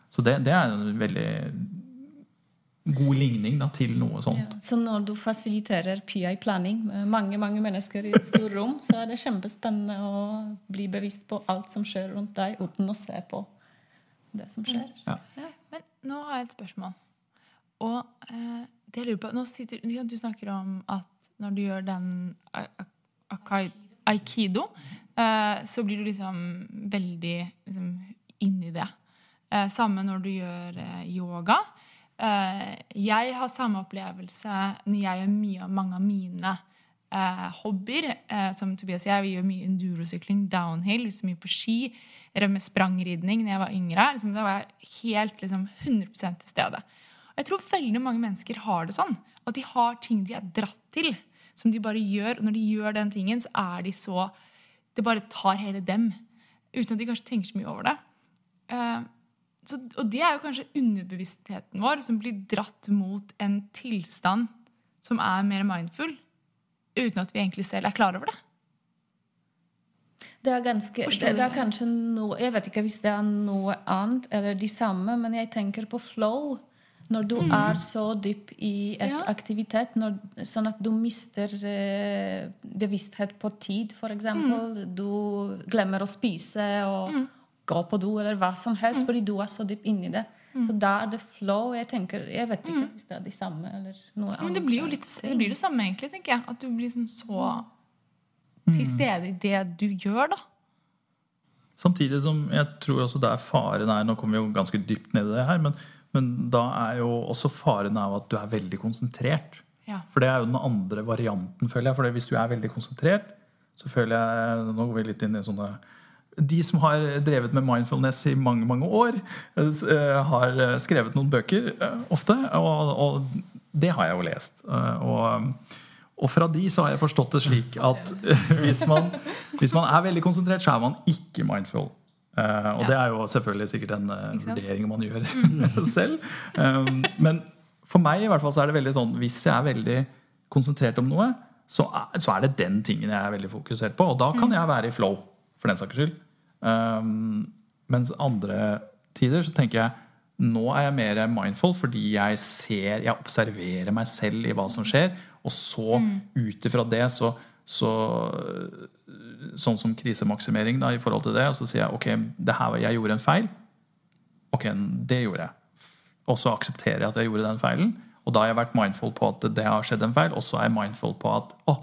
Så det, det er en veldig god ligning da, til noe sånt. Så når du fasiliterer PI-planning med mange mange mennesker i et stort rom, så er det kjempespennende å bli bevisst på alt som skjer rundt deg, uten å se på det som skjer. ja, Men nå har jeg et spørsmål. Og eh, det jeg lurer på nå sitter, Du snakker om at når du gjør den aikido, eh, så blir du liksom veldig liksom, inni det. Eh, samme når du gjør eh, yoga. Eh, jeg har samme opplevelse når jeg gjør mye av mange av mine eh, hobbyer. Eh, som Tobias og jeg, vi gjør mye endurosykling, downhill, så mye på ski. Drev med sprangridning da jeg var yngre. Liksom, da var jeg helt liksom, 100 til stede. Og jeg tror veldig mange mennesker har det sånn. At de har ting de er dratt til, som de bare gjør. Og når de gjør den tingen, så er de så Det bare tar hele dem. Uten at de kanskje tenker så mye over det. Eh, så, og det er jo kanskje underbevisstheten vår som blir dratt mot en tilstand som er mer mindful, uten at vi egentlig selv er klar over det. Det er, ganske, det, det er kanskje noe Jeg vet ikke hvis det er noe annet eller de samme, men jeg tenker på flow. Når du er så dyp i et Ja. aktivitet, når, sånn at du mister eh, bevissthet på tid, f.eks. eksempel Du glemmer å spise og gå på do eller hva som helst fordi du er så dyp inni det. Så da er det flow. Jeg tenker, jeg vet ikke hvis det er det samme eller noe annet. Men det blir jo litt, det blir det samme, egentlig, tenker jeg. At du blir liksom så til stede i det du gjør, da. Samtidig som jeg tror også er faren er Nå kommer vi jo ganske dypt ned i det her, men, men da er jo også faren av at du er veldig konsentrert. Ja. For det er jo den andre varianten, føler jeg. For hvis du er veldig konsentrert, så føler jeg Nå går vi litt inn i sånne De som har drevet med mindfulness i mange mange år, eh, har skrevet noen bøker eh, ofte. Og, og det har jeg jo lest. Eh, Og, og fra de så har jeg forstått det slik at hvis man, hvis man er veldig konsentrert, så er man ikke mindful. Eh, og det er jo selvfølgelig sikkert en eh, vurdering man gjør selv. Um, men for meg i hvert fall så er det veldig sånn hvis jeg er veldig konsentrert om noe, så er, så er det den tingen jeg er veldig fokusert på. Og da kan jeg være i flow, for den saks skyld. Um, mens andre tider så tenker jeg nå er jeg mer mindful fordi jeg ser, jeg observerer meg selv i hva som skjer. Og så ut ifra det så, så Sånn som krisemaksimering da, i forhold til det. Og så sier jeg ok, det her, jeg gjorde en feil. Ok, det gjorde jeg. Og så aksepterer jeg at jeg gjorde den feilen. Og da har jeg vært mindful på at det har skjedd en feil. Og så er jeg mindful på at å,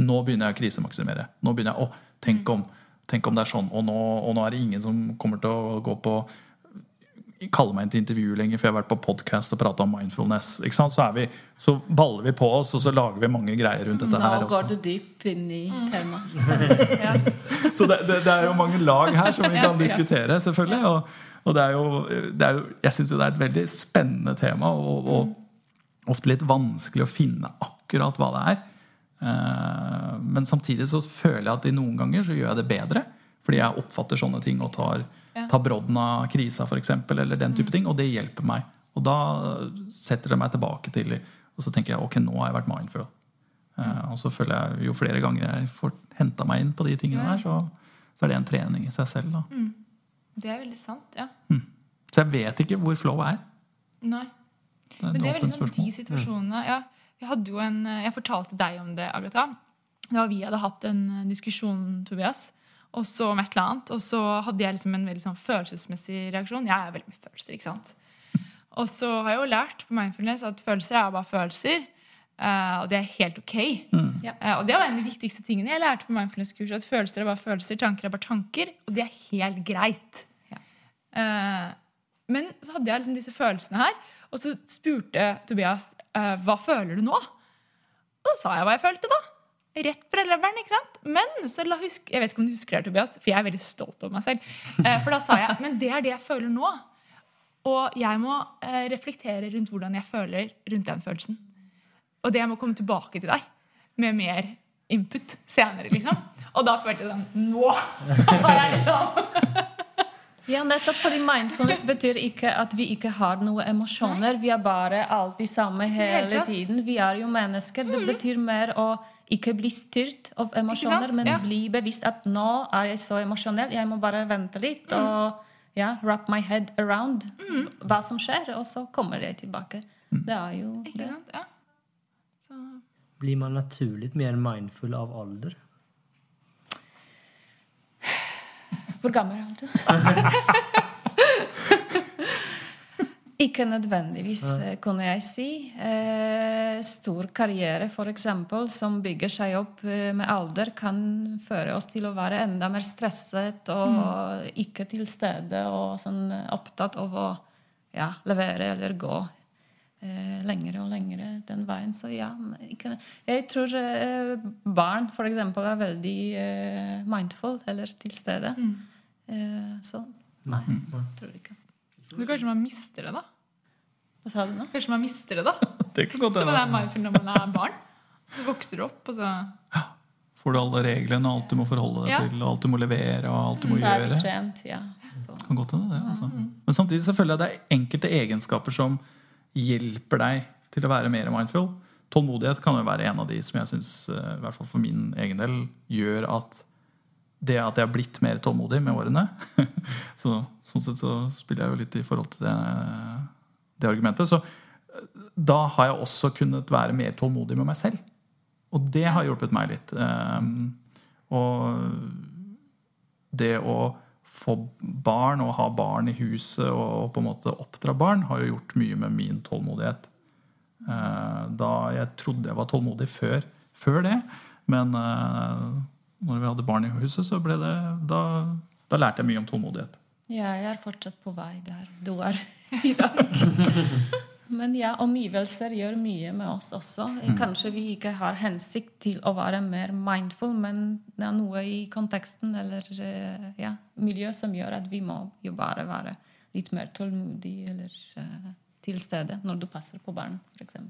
nå begynner jeg å krisemaksimere. Nå begynner jeg, å, tenke om, tenk om det er sånn. Og nå, og nå er det ingen som kommer til å gå på kalle meg inn til intervju lenger, for jeg har vært på podkast og prata om mindfulness. Ikke sant? Så, er vi, så baller vi på oss, og så lager vi mange greier rundt dette her. Nå går du dyp inn i temaet. Ja. Så det, det, det er jo mange lag her som vi kan diskutere, selvfølgelig. Og, og det er jo, det er jo Jeg syns det er et veldig spennende tema, og, og ofte litt vanskelig å finne akkurat hva det er. Eh, Men samtidig så føler jeg at i noen ganger så gjør jeg det bedre. Fordi jeg oppfatter sånne ting og tar, tar brodden av krisa, f.eks., eller den type ting. Og det hjelper meg. Og da setter det meg tilbake til Og så tenker jeg ok, nå har jeg vært mindful. Eh, Og så føler jeg jo flere ganger jeg får henta meg inn på de tingene der, så, så er det en trening i seg selv. da. Det er veldig sant, ja. Så jeg vet ikke hvor flow er. Nei. Det er Men det er veldig sånn de situasjonene ja, jo en, Jeg fortalte deg om det, Agatha. Da vi hadde hatt en eh, diskusjon, Tobias, og så om et eller annet. Og så hadde jeg liksom en veldig sånn følelsesmessig reaksjon. Jeg er veldig mye følelser, ikke sant? Og så har jeg jo lært på mindfulness at følelser er bare følelser. eh, og det er helt ok. Ja. Eh, og det var en av de viktigste tingene jeg lærte på mindfulness-kurset. At følelser er bare følelser, tanker er bare tanker. Og det er helt greit. Eh, men så hadde jeg liksom disse følelsene her. Og så spurte Tobias eh, hva føler du nå? Og da sa jeg hva jeg følte, da. Rett fra leveren, ikke sant? Men så la husk, jeg vet ikke om du husker det, Tobias, for jeg er veldig stolt over meg selv. Eh, for da sa jeg men det er det jeg føler nå. Og jeg må eh, reflektere rundt hvordan jeg føler rundt den følelsen. Og det jeg må komme tilbake til deg med mer input senere, liksom. Og da følte jeg sånn Nå har jeg liksom Ja, nettopp fordi mindfulness betyr ikke at vi ikke har noen emosjoner. Vi er bare alltid samme hele tiden. Vi er jo mennesker. Det betyr mer å ikke bli styrt av emosjoner, men Ja. bli bevisst at nå er jeg så emosjonell. Jeg må bare vente litt og ja, wrap my head around hva som skjer, og så kommer jeg tilbake. Det er jo Ikke det. sant? Ja. Så Blir man naturlig mer mindful av ålder? Hvor gammel er du? Ikke nødvendigvis, eh, kunne jeg si. Eh, stor karriere, f.eks., som bygger seg opp eh, med alder, kan føre oss til å være enda mer stresset og ikke til stede og sånn opptatt av å ja, levere eller gå eh, lengre og lengre den veien. Så ja, jeg tror barn f.eks. er veldig mindful eller til stede. Eh, så nei, tror ikke. Men kanskje man mister det, da. Hva sa du nå? Kanskje man mister det, da. Det kan godt Så hende. når man er barn. Du vokser opp, og så Får du alle reglene, og alt du må forholde deg Ja. til, og alt du må levere, og alt du må Særlig gjøre. trent, ja. kan godt hende det. Altså. Men samtidig så føler jeg det er enkelte egenskaper som hjelper deg til å være mer mindful. Tålmodighet kan jo være en av de som jeg syns, i hvert fall for min egen del, gjør at det at jeg har blitt mer tålmodig med årene så, Sånn sett så spiller jeg jo litt i forhold til det, det argumentet. Så da har jeg også kunnet være mer tålmodig med meg selv. Og det har hjulpet meg litt. Um, og det å få barn og ha barn i huset og på en måte oppdra barn har jo gjort mye med min tålmodighet. Uh, da jeg trodde jeg var tålmodig før, før det. Men uh, når vi hadde barn i huset, så ble det da, da lærte jeg mye om tålmodighet. Ja, jeg er fortsatt på vei der du er i dag. Men ja, omgivelser gjør mye med oss også. Kanskje vi ikke har hensikt til å være mer mindful, men det er noe i konteksten eller eh, ja, miljøet som gjør at vi må jo bare være litt mer tålmodige eller uh, til stede når du passer på barn, f.eks.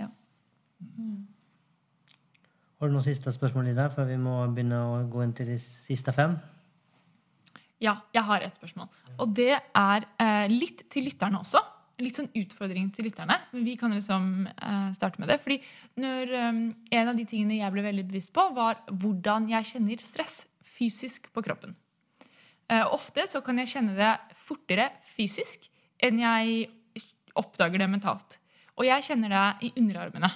Ja. Har du noen siste spørsmål i deg, før vi må begynne å gå inn til de siste fem? Ja, jeg har et spørsmål. Og det er eh, litt til lytterne også. Litt sånn utfordring til lytterne. Men vi kan liksom eh, starte med det. Fordi når, eh, En av de tingene jeg ble veldig bevisst på, var hvordan jeg kjenner stress fysisk på kroppen. Eh, ofte så kan jeg kjenne det fortere fysisk enn jeg oppdager det mentalt. Og jeg kjenner det i underarmene.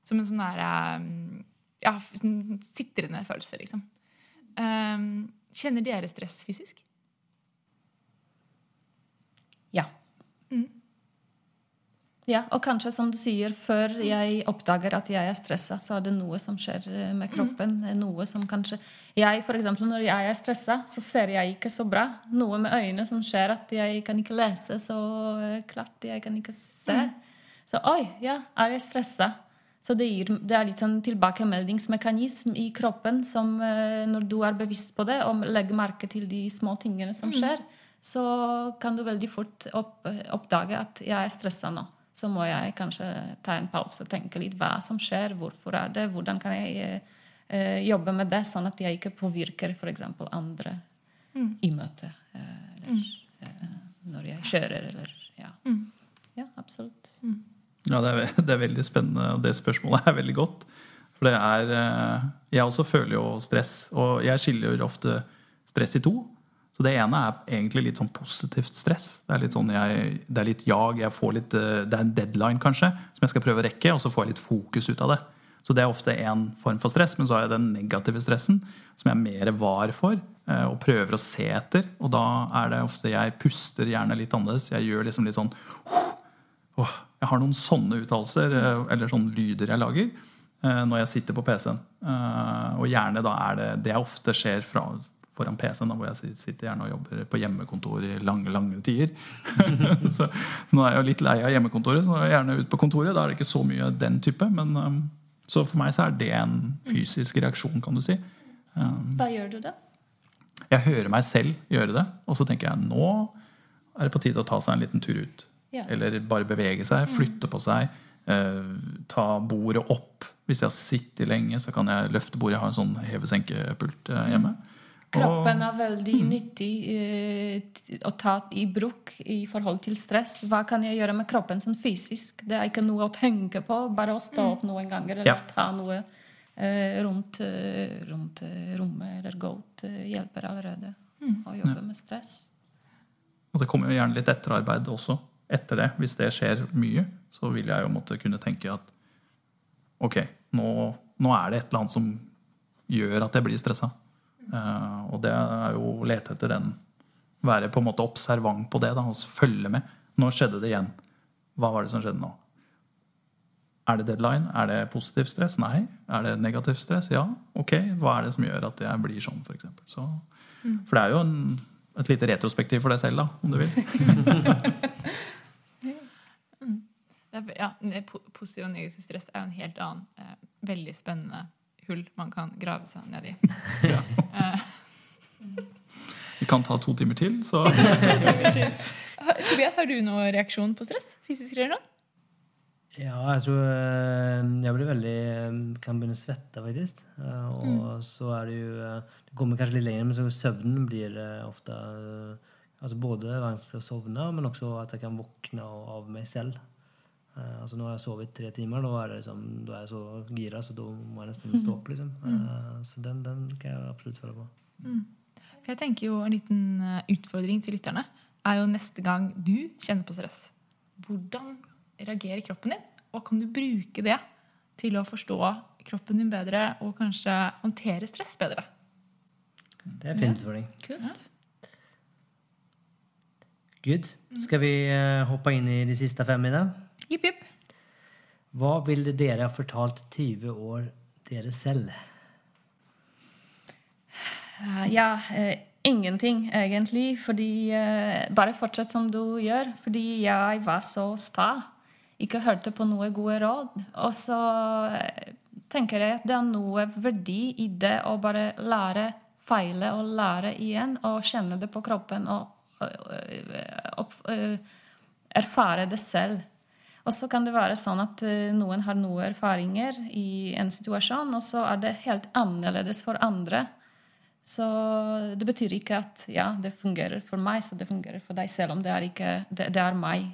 Som en sånn derre eh, ja, sånn sitrende følelse, liksom. Um, kjenner dere stress fysisk? Ja. Ja, og kanskje som du sier, før jeg oppdager at jeg er stressa, så er det noe som skjer eh, med kroppen. Noe som kanskje jeg, for eksempel, Når jeg er stressa, så ser jeg ikke så bra. Noe med øynene som skjer at jeg kan ikke lese så eh, klart. Jeg kan ikke se. Så oi, ja, er jeg stressa? Så det, gir, det er litt sånn tilbakemeldingsmekanisme i kroppen som eh, når du er bevisst på det og legger merke til de små tingene som skjer, så kan du veldig fort opp, oppdage at jeg er stressa nå. Så må jeg kanskje ta en pause og tenke litt hva som skjer, hvorfor er det, hvordan kan jeg eh, jobbe med det, sånn at jeg ikke påvirker f.eks. andre i møte. Eh, eller eh, når jeg kjører, eller Ja, ja absolutt. Ja, det er, det er veldig spennende, og det spørsmålet er veldig godt. For det er eh, Jeg også føler jo stress, og jeg skiller ofte stress i to. Så det ene er egentlig litt sånn positivt stress. Det er litt sånn jeg, det er litt jag. Jeg får litt, eh, det er en deadline, kanskje, som jeg skal prøve å rekke, og så får jeg litt fokus ut av det. Så det er ofte én form for stress, men så har jeg den negative stressen, som jeg er mer var for eh, og prøver å se etter. Og da er det ofte jeg puster gjerne litt annerledes. Jeg gjør liksom litt sånn åh, Jeg har noen sånne uttalelser, eh, eller sånne lyder jeg lager, eh, når jeg sitter på PC-en. Eh, Og gjerne da er det Det jeg ofte ser fra, foran PC-en, hvor jeg sitter gjerne og jobber på hjemmekontor i lange lange tider. så, så nå er jeg jo litt lei av hjemmekontoret, så nå er jeg gjerne ut på kontoret. Da er det ikke så mye den type. men Så for meg så er det en fysisk reaksjon, kan du si. Hva gjør du da? jeg hører meg selv gjøre det, og så tenker jeg nå er det på tide å ta seg en liten tur ut. Ja. Eller bare bevege seg, flytte på seg, eh, ta bordet opp. Hvis jeg har sittet lenge, så kan jeg løfte bordet. Jeg har en sånn heve-senke-pult eh, hjemme. Kroppen er veldig nyttig eh, å ta i bruk i forhold til stress. Hva kan jeg gjøre med kroppen sånn fysisk? Det er ikke noe å tenke på. Bare å stå opp noen ganger eller Ja. ta noe eh, rundt, eh, rundt eh, rommet eller gå ut hjelper allerede å jobbe med stress. Og det kommer jo gjerne litt etterarbeid også. Etter det, Hvis det skjer mye, så vil jeg jo måtte kunne tenke at ok, nå, nå er det et eller annet som gjør at jeg blir stressa. Uh, og det er jo å lete etter den Være på en måte observant på det da, og følge med. Nå skjedde det igjen. Hva var det som skjedde nå? Er det deadline? Er det positivt stress? Nei. Er det negativt stress? Ja. Ok, hva er det som gjør at jeg blir sånn, f.eks.? Så, for det er jo en, et lite retrospektiv for deg selv, da, om du vil. Ja, Positiv og negativ stress er jo en helt annen, eh, veldig spennende hull man kan grave seg ned i. Vi kan ta to timer til, så Tobias, har du noen reaksjon på stress? Fysisk reaksjon? Ja, jeg tror eh, jeg blir veldig eh, kan begynne å svette, faktisk. Og Og så er det jo eh, Det kommer kanskje litt lenger, men så søvnen blir eh, ofte eh, altså Både vanskelig å sovne, men også at jeg kan våkne av av meg selv. Eh, altså har jeg sovet tre timer, da er, det liksom, da er jeg så gira, så da må jeg nesten stå opp. liksom. Eh, Så den, den kan jeg absolutt føle på. For jeg tenker jo En liten eh, utfordring til lytterne er jo neste gang du kjenner på stress. Hvordan reagerer kroppen din? Og kan du bruke det til å forstå kroppen din bedre og kanskje håndtere stress bedre? Det er fin utfordring. Kult. Good. Skal vi hoppe inn i de siste fem i dag? Jipp, jipp. Hva ville dere ha fortalt 20 år dere selv? Eh, Ja, eh, ingenting egentlig. Fordi eh, Bare fortsett som du gjør. Fordi jeg var så sta. Ikke hørte på noe gode råd. Og så eh, tenker jeg at det er noe verdi i det å bare lære, feile og lære igjen. Og kjenne det på kroppen og, og, og, og erfare det selv. Og så kan det være sånn at eh, noen har noen erfaringer i en situasjon, og så er det helt annerledes for andre. Så det betyr ikke at ja, det fungerer for meg, så det fungerer for deg, selv om det er, ikke, det, det er meg,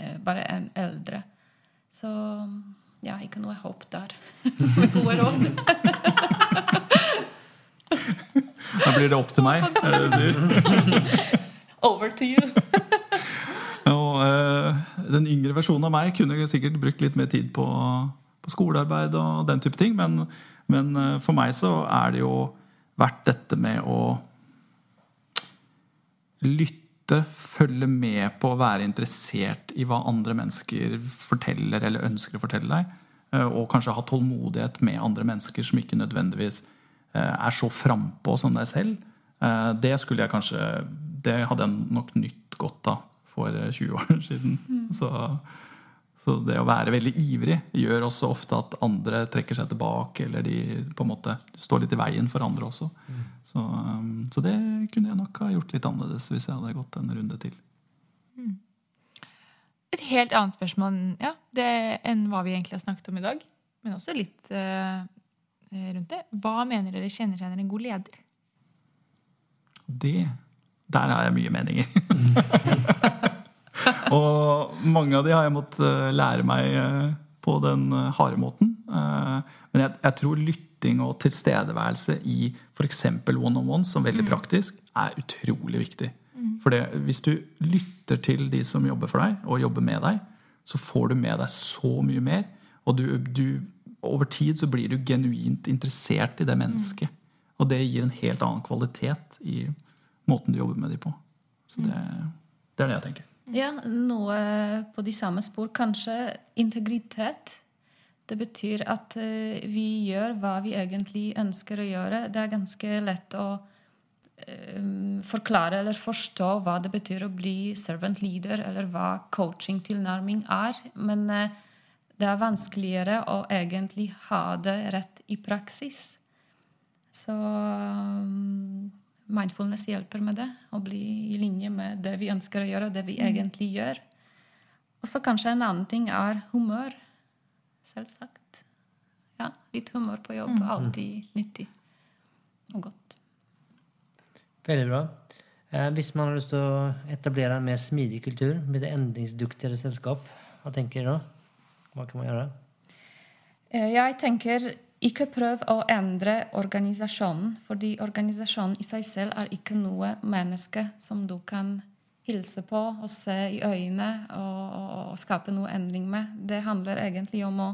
eh, bare en eldre. Så ja, ikke noe håp der. Gode råd. Da blir det opp til meg. er det det du sier. Over to you. Og eh, den yngre versjonen av meg kunne sikkert brukt litt mer tid på, på skolearbeid og den type ting, men, men eh, for meg så er det jo vært dette med å lytte, følge med på være interessert i hva andre mennesker forteller eller ønsker å fortelle deg, eh, og kanskje ha tålmodighet med andre mennesker som ikke nødvendigvis er så frampå som deg selv. Det skulle jeg kanskje Det hadde jeg nok nytt godt av for eh, 20 år siden. Så, så det å være veldig ivrig gjør også ofte at andre trekker seg tilbake, eller de på en måte står litt i veien for andre også. Så, um, så det kunne jeg nok ha gjort litt annerledes hvis jeg hadde gått en runde til. Et helt annet spørsmål ja, det, enn hva vi egentlig har snakket om i dag. Men også litt uh, rundt det. Hva mener dere kjennetegner en god leder? Det Der har jeg mye meninger. og mange av de har jeg måttet eh, lære meg eh, på den eh, harde måten. Men jeg, jeg tror lytting og tilstedeværelse i f.eks. one-on-one, som veldig praktisk, er utrolig viktig. For det, hvis du lytter til de som jobber for deg, og jobber med deg, så får du med deg så mye mer. Og du, du, over tid så blir du genuint interessert i det mennesket. Og det gir en helt annen kvalitet i måten du jobber med dem på. Så det, det er det jeg tenker. Ja, noe på de samme spor. Kanskje integritet. Det betyr at eh, vi gjør hva vi egentlig ønsker å gjøre. Det er ganske lett å eh, forklare eller forstå hva det betyr å bli servant leader, eller hva coaching-tilnærming er. Men eh, det er vanskeligere å egentlig ha det rett i praksis. Så um, mindfulness hjelper med det. Å bli i linje med det vi ønsker å gjøre, og det vi egentlig gjør. Og så kanskje en annen ting er humør. Selvsagt. Ja, litt humør på jobb. Alltid nyttig og godt. Veldig bra. Eh, hvis man har lyst til å etablere en mer smidig kultur med det endringsdyktigere selskap, hva tenker du da? Hva kan man gjøre? Eh, Jeg tenker ikke prøv å endre organisasjonen, fordi organisasjonen i seg selv er ikke noe menneske som du kan hilse på og se i øynene og, og, og skape noe endring med. Det handler egentlig om å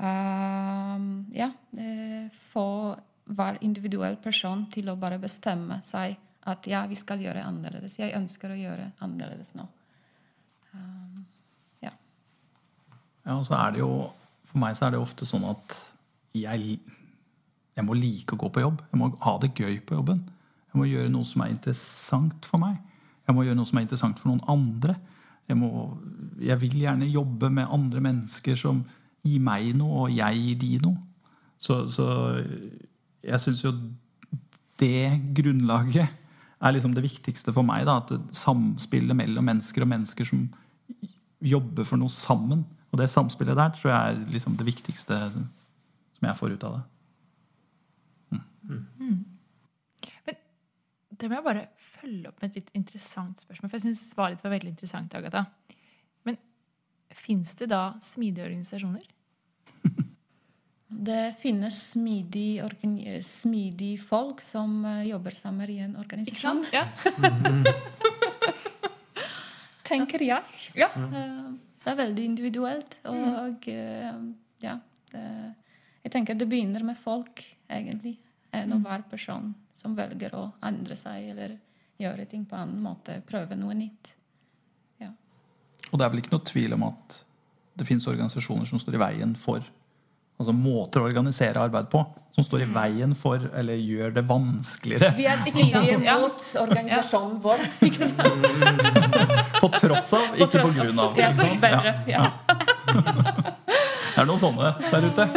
uh, ja, eh, få hver individuell person til å bare bestemme seg at ja, vi skal gjøre annerledes. Jeg ønsker å gjøre annerledes nå. Um, ja. Ja, og så er det jo, For meg så er det ofte sånn at jeg, jeg må like å gå på jobb. Jeg må ha det gøy på jobben. Jeg må gjøre noe som er interessant for meg. Jeg må gjøre noe som er interessant for noen andre. Jeg, må, jeg vil gjerne jobbe med andre mennesker som gir meg noe, og jeg gir de noe. Så, så jeg syns jo det grunnlaget er liksom det viktigste for meg. Da, at Samspillet mellom mennesker og mennesker som jobber for noe sammen. Og det samspillet der tror jeg er liksom det viktigste som jeg får ut av det. Men Det må jeg bare følge opp med et litt interessant spørsmål. For jeg synes svaret ditt var veldig interessant, Agatha. Men fins det da smidige organisasjoner? Det finnes smidige, smidig folk som eh, jobber sammen i en Ikke organisasjon. sant? Ja. Tenker jeg. ja. Eh, Det er veldig individuelt. Og eh, ja det, Jeg tenker det begynner med folk, egentlig. Enn mm. hver person som velger å endre seg eller gjøre ting på en annen måte. Prøve noe nytt. Ja. Og det er vel ikke noe tvil om at det finnes organisasjoner som står i veien for Altså måter å organisere arbeid på som står i veien for eller gjør det vanskeligere. Vi er ikke mot organisasjonen vår. Ikke sant? På tross av, ikke på grunn av. Det er så bedre. Ja. Ja. Er noen sånne der ute.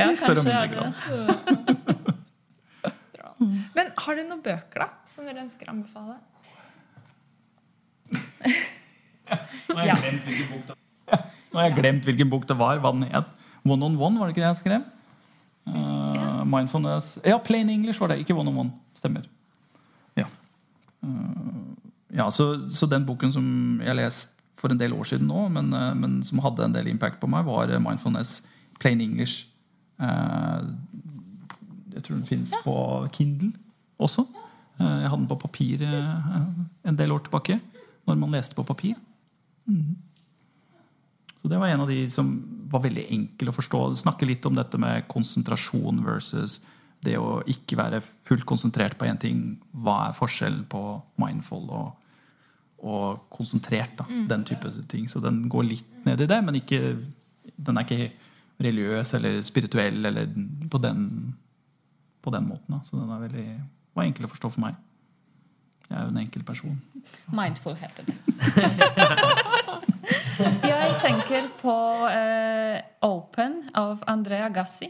Ja, I større og mindre grad. Men har du noen bøker da, som dere ønsker å anbefale? Nå har jeg glemt hvilken bok det var. Nå har jeg glemt hvilken bok det var. Hva den het. One on one, var det ikke det jeg skrev? Uh, mindfulness Ja, Plain English var det, ikke One on one. Stemmer. Ja. Uh, ja, så, så den boken som jeg leste for en del år siden nå, men, eh, men som hadde en del impact på meg, var eh, Mindfulness Plain English. Eh, jeg tror den finnes på Kindle også. Jeg hadde den på papir en del år tilbake, når man leste på papir. Så det var en av de som var veldig enkel å forstå. Snakke litt om dette med konsentrasjon versus det å ikke være fullt konsentrert på én ting. Hva er forskjellen på mindful og, og konsentrert? Da. Den type ting. Så den går litt ned i det, men ikke, den er ikke religiøs eller spirituell eller på den, på den måten. Da. Så den er veldig, var enkel å forstå for meg. Jeg er jo en enkel person. Mindful heter det. Jeg tenker på uh, Open av Andrea Gassi.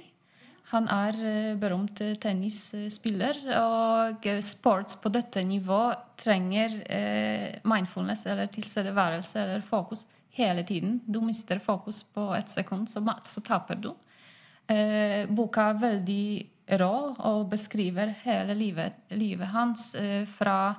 Han er eh, berømt tennisspiller, og eh, sports på dette nivået trenger eh, mindfulness eller tilstedeværelse eller fokus hele tiden. Du mister fokus på et sekund, så, så taper du. Eh, boka er veldig rå og beskriver hele livet, livet hans eh, fra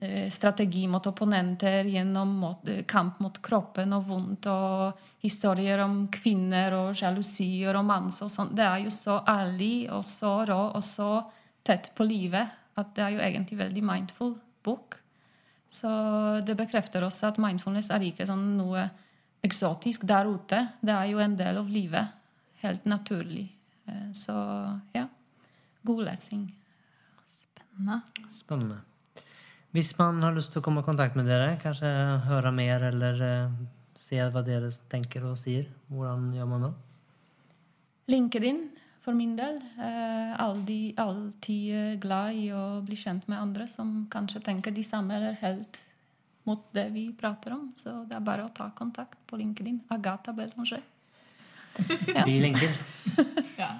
eh, strategi mot opponenter gjennom eh, kamp mot kroppen og vondt og historier om kvinner og sjalusi og romanse og sånn. Det er jo så ærlig og så rå og så tett på livet at det er jo egentlig veldig mindful bok. Så det bekrefter også at mindfulness er ikke sånn noe eksotisk der ute. Det er jo en del av livet. Helt naturlig. Eh, Så ja. God lesing. Spennende. Spennende. Hvis man har lyst til å komme i kontakt med dere, kanskje høre mer eller eh, se hva dere tenker og sier, hvordan gjør man det? LinkedIn for min del. Eh, Alltid, alltid eh, glad i å bli kjent med andre som kanskje tenker de samme eller helt mot det vi prater om. Så det er bare å ta kontakt på LinkedIn. Agatha Bellanger. Vi lenker. Ja.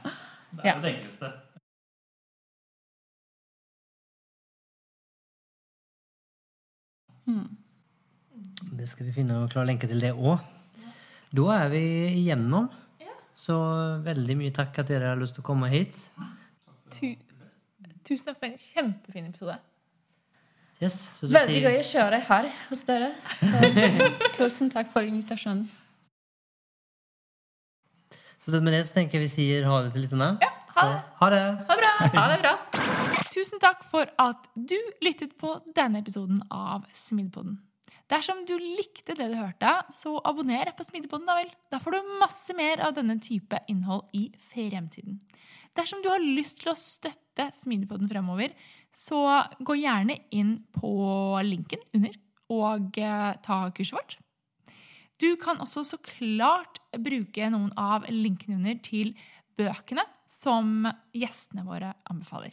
Det er jo det enkleste. Det skal vi finne og klare lenke til det òg. Da er vi igjennom. Så veldig mye takk at dere har lyst til å komme hit. Tu Tusen takk for en kjempefin episode. Yes, så du Veldig sier- gøy å kjøre her hos dere. Så, tusen takk for invitasjonen. Så med det så tenker jeg vi sier ha det til lytterne. ha det. Ha det. Ha det bra! Ha det bra. Tusen takk for at du lyttet på denne episoden av Smidpodden. Dersom du likte det du hørte, så abonner på Smidigpodden, da vel. Da får du masse mer av denne type innhold i fremtiden. Dersom du har lyst til å støtte Smidigpodden fremover, så gå gjerne inn på linken under og eh, ta kurset vårt. Du kan også så klart bruke noen av linkene under til bøkene som gjestene våre anbefaler.